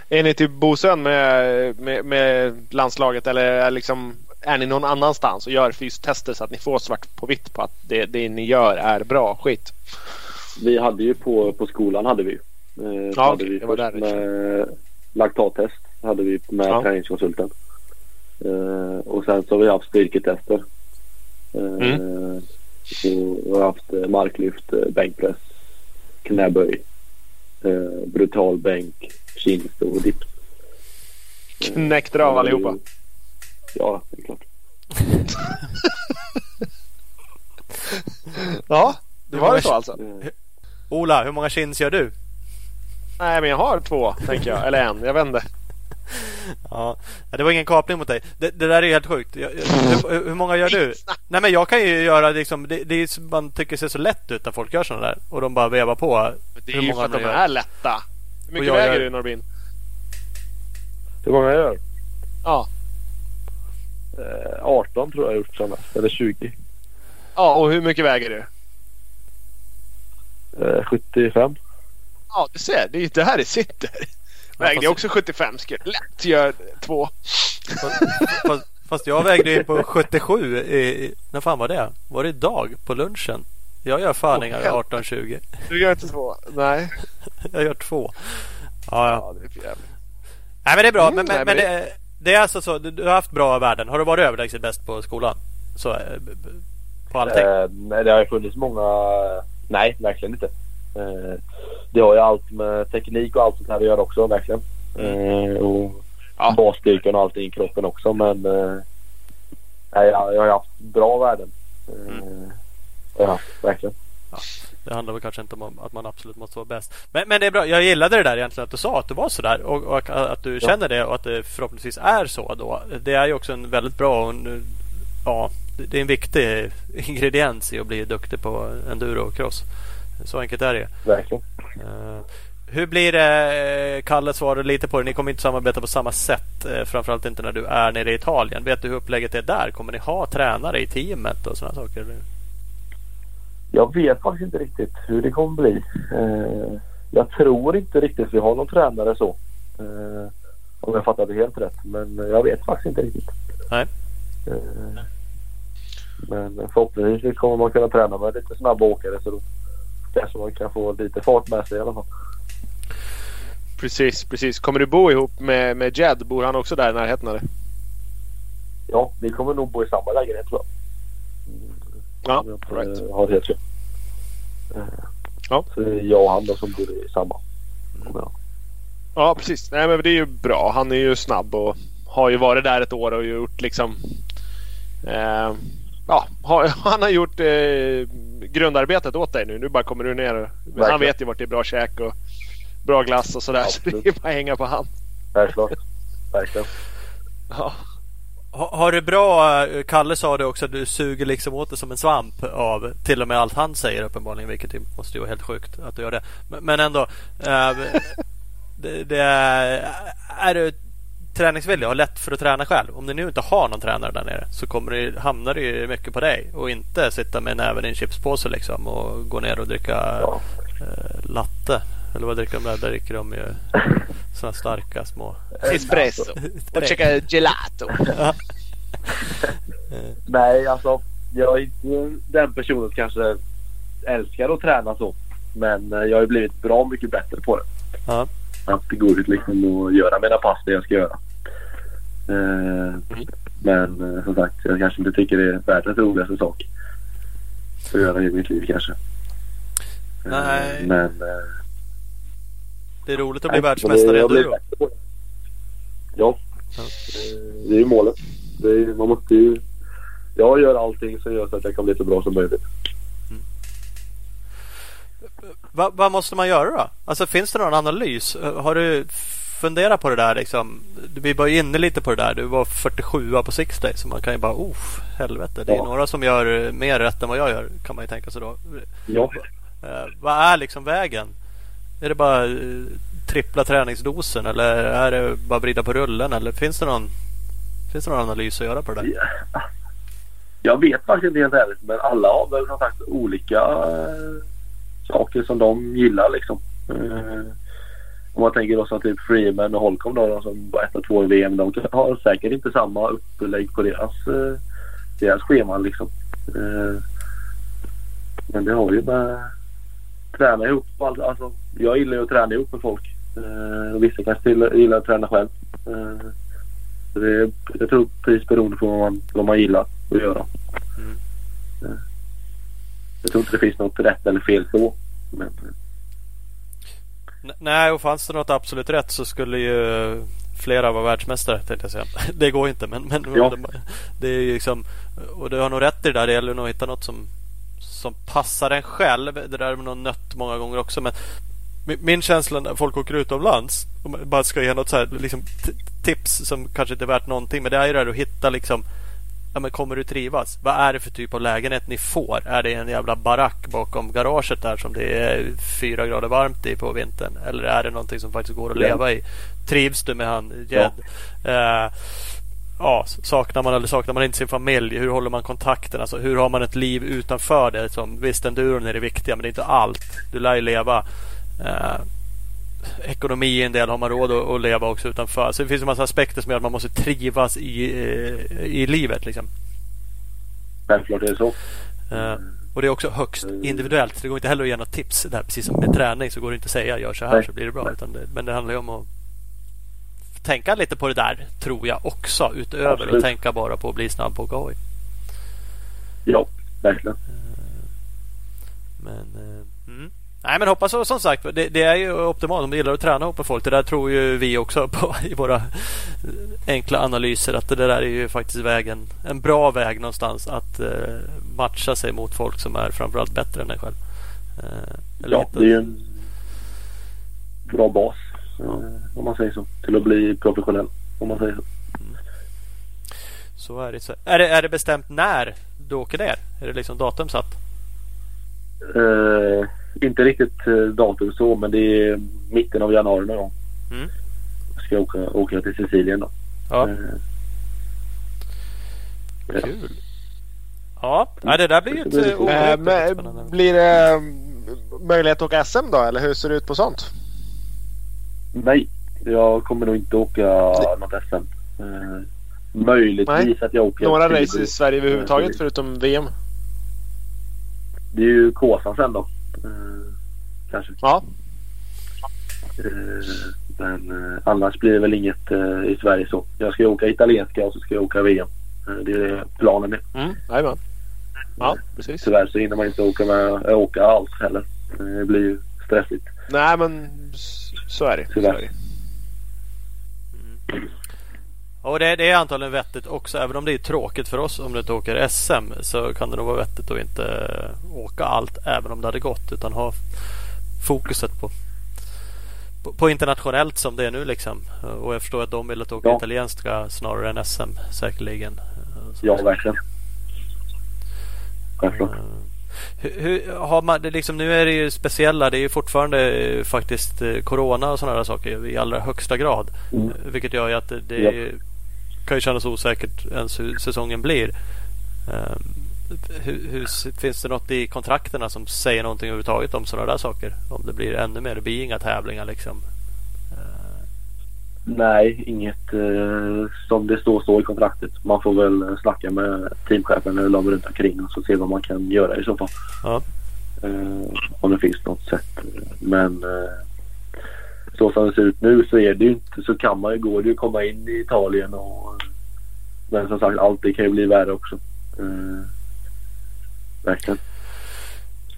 Är ni till Bosön med, med, med landslaget eller är, liksom, är ni någon annanstans och gör fystester så att ni får svart på vitt på att det, det ni gör är bra skit? Vi hade ju på, på skolan hade vi. Eh, Ja, hade vi det var där med laktattest hade vi med Ja. träningskonsulten. Eh, och sen så har vi haft styrketester. Eh, Mm. Så har haft eh, marklyft, eh, bänkpress, knäböj, eh, brutal bänk, chins och dips. Knäckte av allihopa? Ja, det är klart. (laughs) Ja, det var det så alltså? Eh, Ola, hur många chins gör du? Nej, men jag har två tänker jag. Eller en, jag vet inte. (laughs) Ja, det var ingen kapning mot dig. Det, det där är helt sjukt. Jag, jag, hur, hur många gör du? Nej, men jag kan ju göra liksom, det, det är, man tycker ser så lätt ut när folk gör sådana där. Och de bara vevar på. Det är Hur ju många för att de är lätta. Hur mycket väger gör- du Norbin? Hur många jag gör? Ja. Eh, 18 tror jag jag gjort som mest. Eller 20. Ja, och hur mycket väger du? Eh, 75. Ja, du ser. Det är ju det här det sitter. Vägde jag också 75 skulle jag lätt göra två. Fast, fast, fast jag vägde ju på 77. I, i, när fan var det? Var det idag på lunchen? Jag gör fan inga helvete. 18-20. Du gör inte två? Nej. Jag gör två. Ja, ja. Ja, det är för jävligt. Nej, men det är bra. Mm, men, men, nej, men men det, det är alltså så. Du, du har haft bra värden. Har du varit överlägset bäst på skolan? Så, eh, på allting? Eh, nej, det har funnits många... Nej, verkligen inte. Eh, det har ju allt med teknik och allt sånt här att göra också, verkligen. Eh, och Ja. basstyrkan och allting i kroppen också. Men eh, nej, jag, jag har ju haft bra värden. Eh, har jag haft, verkligen. Det handlar väl kanske inte om att man absolut måste vara bäst. Men, men det är bra. Jag gillade det där egentligen att du sa att du var sådär och, och att du känner det och att det förhoppningsvis är så då. Det är ju också en väldigt bra och en, ja, det är en viktig ingrediens i att bli duktig på enduro och cross. Så enkelt är det. verkligen. Eh, hur blir det? Kalle svarade lite på det. Ni kommer inte samarbeta på samma sätt. eh, Framförallt inte när du är nere i Italien. Vet du hur upplägget är där? Kommer ni ha tränare i teamet och sådana saker? Jag vet faktiskt inte riktigt hur det kommer bli. Eh, jag tror inte riktigt vi har någon tränare så. Eh, om jag fattar det helt rätt. Men jag vet faktiskt inte riktigt. Nej. Eh, men förhoppningsvis kommer man kunna träna med lite snabba åkare så då kanske man kan få lite fart med sig i alla fall. Precis, precis. Kommer du bo ihop med, med Jed? Bor han också där i närheten eller? Ja, vi kommer nog bo i samma lägenhet tror jag. Ja, right. har helt Ja. Så det är jag och han då som bor i samma. jag. Ja, precis. Nej, men det är ju bra. Han är ju snabb och har ju varit där ett år och gjort liksom... Eh, ja, (laughs) han har gjort eh, grundarbetet åt dig nu. Nu bara kommer du ner. Men han Verkligen. vet ju vart det är bra käk och bra glass och sådär. Så det Absolut. är bara att hänga på han. Självklart. Verkligen. Ja. Ha, har du bra, eh, Kalle sa det också, att du suger liksom åt det som en svamp av till och med allt han säger uppenbarligen, vilket måste ju vara helt sjukt att du gör det. Men, men ändå, eh, (laughs) det, det är, är du träningsvillig och har lätt för att träna själv. Om ni nu inte har någon tränare där nere så kommer det, hamnar det ju mycket på dig och inte sitta med näven i en chipspåse liksom och gå ner och dricka Ja. eh, latte. Eller vad dricker de där? Där dricker de ju sådana starka små... Espresso. (laughs) Och käka gelato. (laughs) Nej, alltså jag är inte den personen som kanske älskar att träna så. Men eh, jag har ju blivit bra mycket bättre på det. Ja. Att gå ut liksom och göra mina pass det jag ska göra. Eh, Men eh, som sagt, jag kanske inte tycker det är världens roligaste sak att göra i mitt liv kanske. Nej. Men... Det är roligt att bli nej, världsmästare på det. Ja, Ja. Det är ju målet. Det är, man måste ju... Jag gör allting som gör så att jag kan bli så bra som möjligt. Va- vad måste man göra då? Alltså finns det någon analys? Har du funderat på det där liksom? Vi var ju inne lite på det där. Du var 47 på Six Days. Så man kan ju bara, oh helvete. Det är Ja. några som gör mer rätt än vad jag gör. Kan man ju tänka sig då. Ja. Eh, vad är liksom vägen? Är det bara eh, trippla träningsdosen eller är det bara vrida på rullen? Eller finns det någon, finns det någon analys att göra på det där? Ja. Jag vet faktiskt inte helt ärligt men alla har väl som sagt olika eh, saker som de gillar liksom. Eh, om man tänker då som typ Freeman och Holcomb då, de som var ett och två i VM. De har säkert inte samma upplägg på deras, deras scheman liksom. Men det har ju med träna ihop. Alltså, jag gillar ju att träna ihop med folk. Eh, och vissa kanske gillar att träna själv. Eh, så det är, jag tror precis beroende på vad man, vad man gillar att göra. Mm. Eh, Jag tror inte det finns något rätt eller fel så. Men, Nej, och fanns det något absolut rätt så skulle ju flera vara världsmästare tänkte jag säga. (laughs) Det går inte men, men Ja. det, det är ju liksom Och du har nog rätt i det där. Det gäller nog att hitta något som Som passar en själv. Det där är nog nött många gånger också men min- känsla när folk åker utomlands Om man bara ska ge något så här, liksom, tips som kanske inte är värt någonting men det är ju det här att hitta liksom Ja, men kommer du trivas? Vad är det för typ av lägenhet ni får? Är det en jävla barack bakom garaget där som det är fyra grader varmt i på vintern? Eller är det någonting som faktiskt går att Ja. leva i? Trivs du med han Jed? Eh, ja, saknar man eller saknar man inte sin familj? Hur håller man kontakten? Alltså, hur har man ett liv utanför det? Som, visst, enduron är det viktiga men det är inte allt. Du lär ju leva. Eh, ekonomi är en del. Har man råd att, att leva också utanför? Så det finns en massa aspekter som gör att man måste trivas i, eh, i livet. Liksom. självklart är det så. Eh, och det är också högst individuellt. Det går inte heller att ge något tips. Där, precis som med träning så går det inte att säga gör så här så blir det bra. Det, men det handlar ju om att tänka lite på det där tror jag också. Utöver Absolut. att tänka bara på att bli snabb på hoj. Ja, verkligen. Men, eh, mm. Nej men hoppas som sagt. Det, det är ju optimalt om du gillar att träna ihop med folk. Det där tror ju vi också på i våra eh, enkla analyser. Att det där är ju faktiskt vägen. En bra väg någonstans att eh, matcha sig mot folk som är framförallt bättre än en själv. Eh, eller Ja, hitta- det är ju en bra bas. Eh, Om man säger så. Till att bli professionell. Om man säger så. Så är det. Så. Är, det, är det bestämt när du åker ner? Är det liksom datum satt? Eh, inte riktigt eh, datum så men det är mitten av januari någon gång. Mm. Ska jag åka, åka till Sicilien då. Ja, Eh, ja. kul. Ja, nej, det där blir ju ett Det blir det mm, möjlighet att åka SM då eller hur ser det ut på sånt? Nej, jag kommer nog inte åka något SM. Eh, möjligtvis Nej. att jag åker Några race i Sverige överhuvudtaget Eh, förutom VM? Det är ju Kåsan sen då. Eh, kanske. Ja. Eh, men eh, annars blir det väl inget eh, i Sverige så. Jag ska ju åka italienska och så ska jag åka VM. Eh, det är planen är. Mm. Jajamän. Ja, precis. Tyvärr så hinner man inte åka, med, åka alls heller. Det blir ju stressigt. Nej men så är det. Så är det. Och det, det är antagligen vettigt också. Även om det är tråkigt för oss om du inte åker SM så kan det nog vara vettigt att inte eh, åka allt även om det hade gått. Utan ha fokuset på, på, på internationellt som det är nu. Liksom. Och jag förstår att de vill att åka Ja. italienska snarare än SM säkerligen. Eh, så- Ja, verkligen. Självklart. Hur, hur, har man, det liksom, nu är det ju speciella. Det är ju fortfarande eh, faktiskt eh, Corona och sådana saker i allra högsta grad. Mm. Eh, Vilket gör ju att det, det Ja. kan ju kännas osäkert ens hur säsongen blir. Eh, hur, hur, finns det något i kontrakterna som säger någonting överhuvudtaget om sådana där saker? Om det blir ännu mer. Det blir inga tävlingar liksom. Eh, Nej, inget eh, som det står så i kontraktet. Man får väl eh, snacka med teamchefen eller de runt omkring och så se vad man kan göra i så fall. Ja. Eh, om det finns något sätt. Men eh, så som det ser ut nu så är det ju inte så kan man ju gå det ju komma in i Italien och Men som sagt, allting kan ju bli värre också. Uh, verkligen.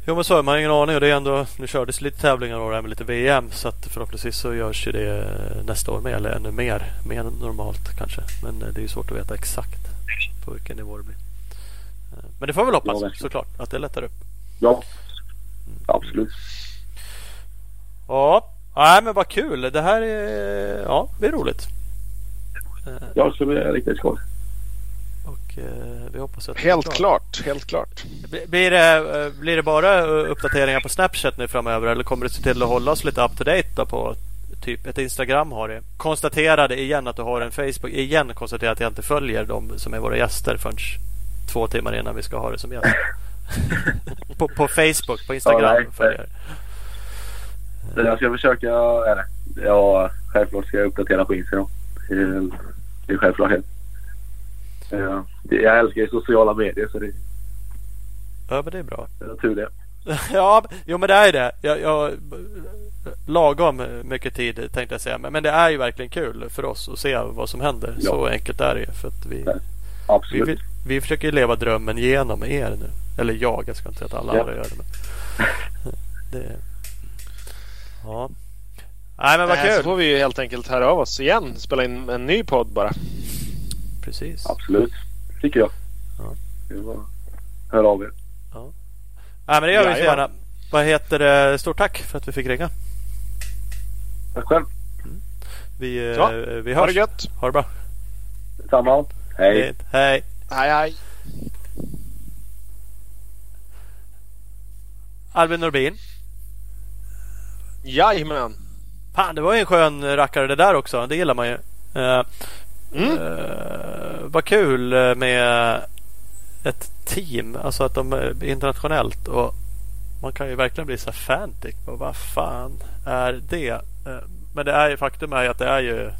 Jo men så är man ingen aning och det är ändå, nu kördes lite tävlingar och det lite VM så att förhoppningsvis så görs ju det nästa år med eller ännu mer, mer normalt kanske. Men det är ju svårt att veta exakt på vilken nivå det blir. Men det får vi hoppas ja, såklart att det lättar upp. Ja, absolut. Ja, nej men vad kul. Det här är, ja, det är roligt. Ja, det ska bli riktigt skoj. Och eh, vi hoppas att Helt klart, helt klart. Blir det, eh, blir det bara uppdateringar på Snapchat nu framöver eller kommer du se till att hålla oss lite up to date på typ ett Instagram har det. Konstaterade igen att du har en Facebook. Igen konstaterade att jag inte följer de som är våra gäster förrän två timmar innan vi ska ha det som gäst. (laughs) på, på Facebook, på Instagram. Ja, följer. Det jag ska försöka, ja, självklart ska jag uppdatera på Instagram. Det är självklart. Jag älskar ju sociala medier så det, ja, men det är bra. Är tur det. (laughs) ja, jo men det är det. Jag, jag, lagom mycket tid tänkte jag säga. Men, men det är ju verkligen kul för oss att se vad som händer. Ja. Så enkelt är det för att vi, Absolut. vi, vi försöker leva drömmen genom er nu. Eller jag, jag ska inte säga att alla ja. andra gör det. Men (laughs) det ja. Nej men vad kul. Så får vi helt enkelt höra av oss igen. Spela in en ny podd bara. Precis. Absolut. Tycker jag. Ja. Hör av er. Ja. Nej men det gör vi så gärna. Vad heter det? Stort tack för att vi fick ringa. Tack själv. Mm. Vi, så, eh, vi hörs. Ha det gött. Ha det bra. Detsamma. Hej. Hej. Hej hej. Albin Norbin. Jajamän. Fan, det var ju en skön rackare det där också. Det gillar man ju. Uh, mm. uh, vad kul med ett team. Alltså att de är internationellt. Och man kan ju verkligen bli så fantic. Och vad fan är det? Uh, men det är ju faktum är ju att det är ju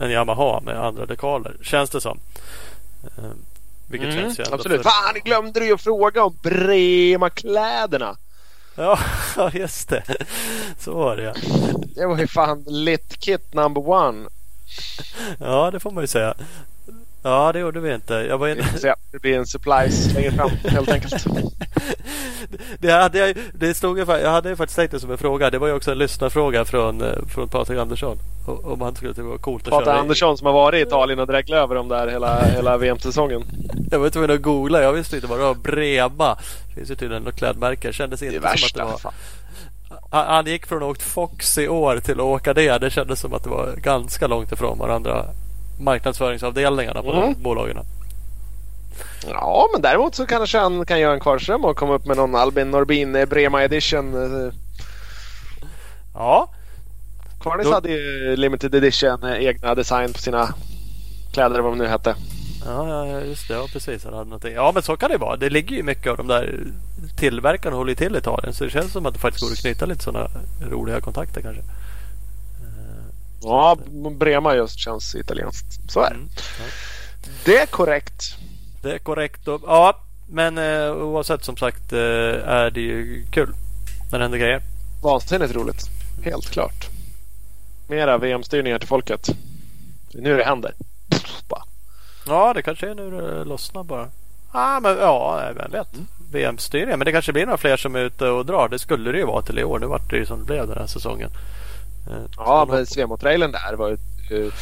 en Yamaha med andra dekaler. Känns det som. vilket mm, känns ju Absolut. För... Fan, glömde du ju fråga om Brema-kläderna. Ja, (laughs) just det. Så var det Det var ju fan lit kit number one. (laughs) Ja, det får man ju säga. Ja, det gjorde vi inte. Jag var in... Det blir en supplies längre fram helt enkelt. (laughs) det, hade jag, det stod jag, jag hade faktiskt tänkt det som en fråga. Det var ju också en lyssnarfråga från, eh, från Patrik Andersson. Om han skulle tycka det var coolt att Patrik köra Andersson som har varit i Italien och dräglat över dem där hela, hela VM-säsongen. (laughs) Jag var tvungen att googla. Jag visste inte vad det var. Brema. Det finns ju tydligen något klädmärke. Kändes inte det som att det var... Fan. Han gick från att ha åkt Fox i år till att åka det. Det kändes som att det var ganska långt ifrån varandra marknadsföringsavdelningarna på mm. bolagen. Ja, men däremot så kanske han kan göra en Kvarnström och komma upp med någon Albin Norbin Brema Edition. Ja. Kvarnis Då... hade ju limited edition eh, egna design på sina kläder vad de nu hette. Ja, just det. Ja, precis. Ja, men så kan det vara. Det ligger ju mycket av de där tillverkarna håller till i Italien. Så det känns som att det faktiskt går att knyta lite sådana roliga kontakter kanske. Ja, Brema just känns italienskt. Så är det. Mm, ja. Det är korrekt. Det är korrekt. Ja, men eh, oavsett som sagt eh, är det ju kul när det händer grejer. Vansinnigt roligt. Helt klart. Mera VM-styrningar till folket. Det är nu det händer. Ja, det kanske är nu det lossnar bara. Ah, men, ja, vem vet. Mm. VM-styrningar. Men det kanske blir några fler som är ute och drar. Det skulle det ju vara till i år. Nu vart det ju som det blev den här säsongen. Eh, ja, men Svemo-trailern där var ett uh,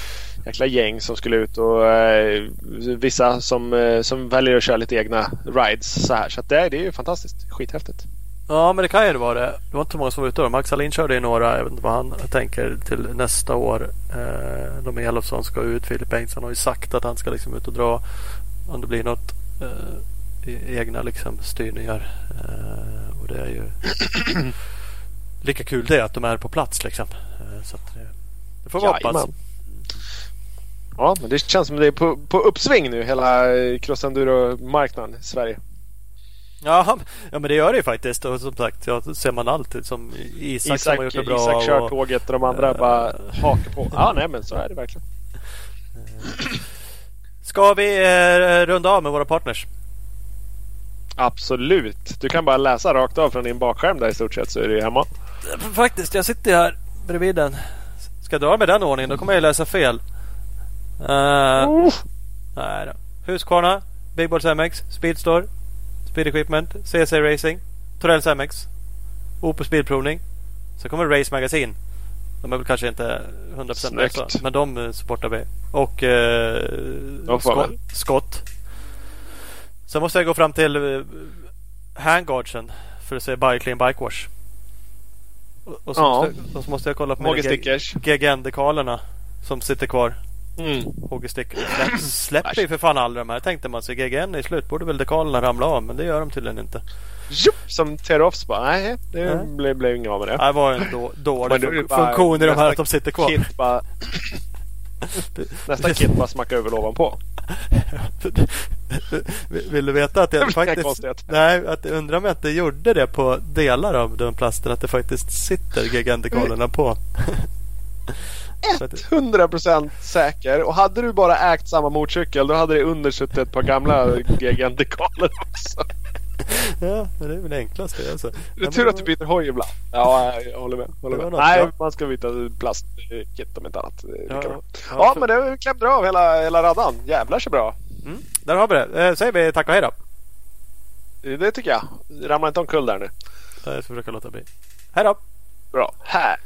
jäkla gäng som skulle ut och uh, vissa som, uh, som väljer att köra lite egna rides så här. Så det, det är ju fantastiskt. Skithäftigt. Ja, men det kan ju det vara det. Det var inte många som var ute då. Max Alin körde i några. Jag vet inte vad han tänker till nästa år. Eh, Elofsson ska ut. Filip Bengtsson har ju sagt att han ska liksom ut och dra. Om det blir något eh, egna liksom styrningar. Eh, och det är ju (clears throat) lika kul det att de är på plats liksom. Så det, det får vi hoppas. Ja, men det känns som det är på, på uppsving nu hela crossenduro-marknaden i Sverige. Ja, ja, men det gör det ju faktiskt. Och som sagt, ja, ser man alltid som Isak, Isak som har gjort det bra. Isak kör och, tåget och de andra uh, bara hakar på. Ja, nej, men så är det verkligen. Ska vi eh, runda av med våra partners? Absolut. Du kan bara läsa rakt av från din bakskärm där i stort sett så är du hemma. Faktiskt, jag sitter här bredvid den. Ska jag dra med den ordningen? Då kommer jag läsa fel. Uh, Nej då. Husqvarna, Big Balls MX, Speedstore, Speed Equipment, CC Racing, Torells MX, Opus Bilprovning. Sen kommer Race Magazine. De är väl kanske inte 100% Snyggt. dessa, men de eh, supportar vi. Och eh, Scott. Scott. Sen måste jag gå fram till eh, handguardsen för att se Bike Clean Bike Wash. Och, och, så Ja. måste, jag- och så måste jag kolla på stickers. GGN-dekalerna som sitter kvar. Mm. HG Sticker. Släpp, (clears throat) släpper ju för fan alla de här tänkte man sig. GGN är slut. Borde väl dekalerna ramla av men det gör de tydligen inte. Jupp, som Teroffs bara, nej det Nej. blev, blev inget av med det. Det var en då, dålig fun- funktion i de här att de sitter kvar. Kit bara, (laughs) nästa kit bara smackar över ovanpå. (laughs) Vill- du veta att jag faktiskt... Nej, att jag undrar om jag inte gjorde det på delar av den plasten. Att det faktiskt sitter GGN-dekalerna på. (laughs) För att- 100% säker. Och hade du bara ägt samma motorcykel då hade det under suttit ett par gamla GGN-dekaler också. Ja, men det är väl det enklaste. Alltså. Det är tur att du byter hoj ibland. Ja, jag håller med. Håller med. Nej, bra. man ska byta plastkit om inte annat. Ja, ja, Ja, för- men det klämde av hela, hela raddan. Jävlar så bra. Mm, där har vi det. Eh, säger vi tack och hej då. Det tycker jag. Ramla inte omkull där nu. Jag ska försöka låta bli. Hej då! Bra. Här.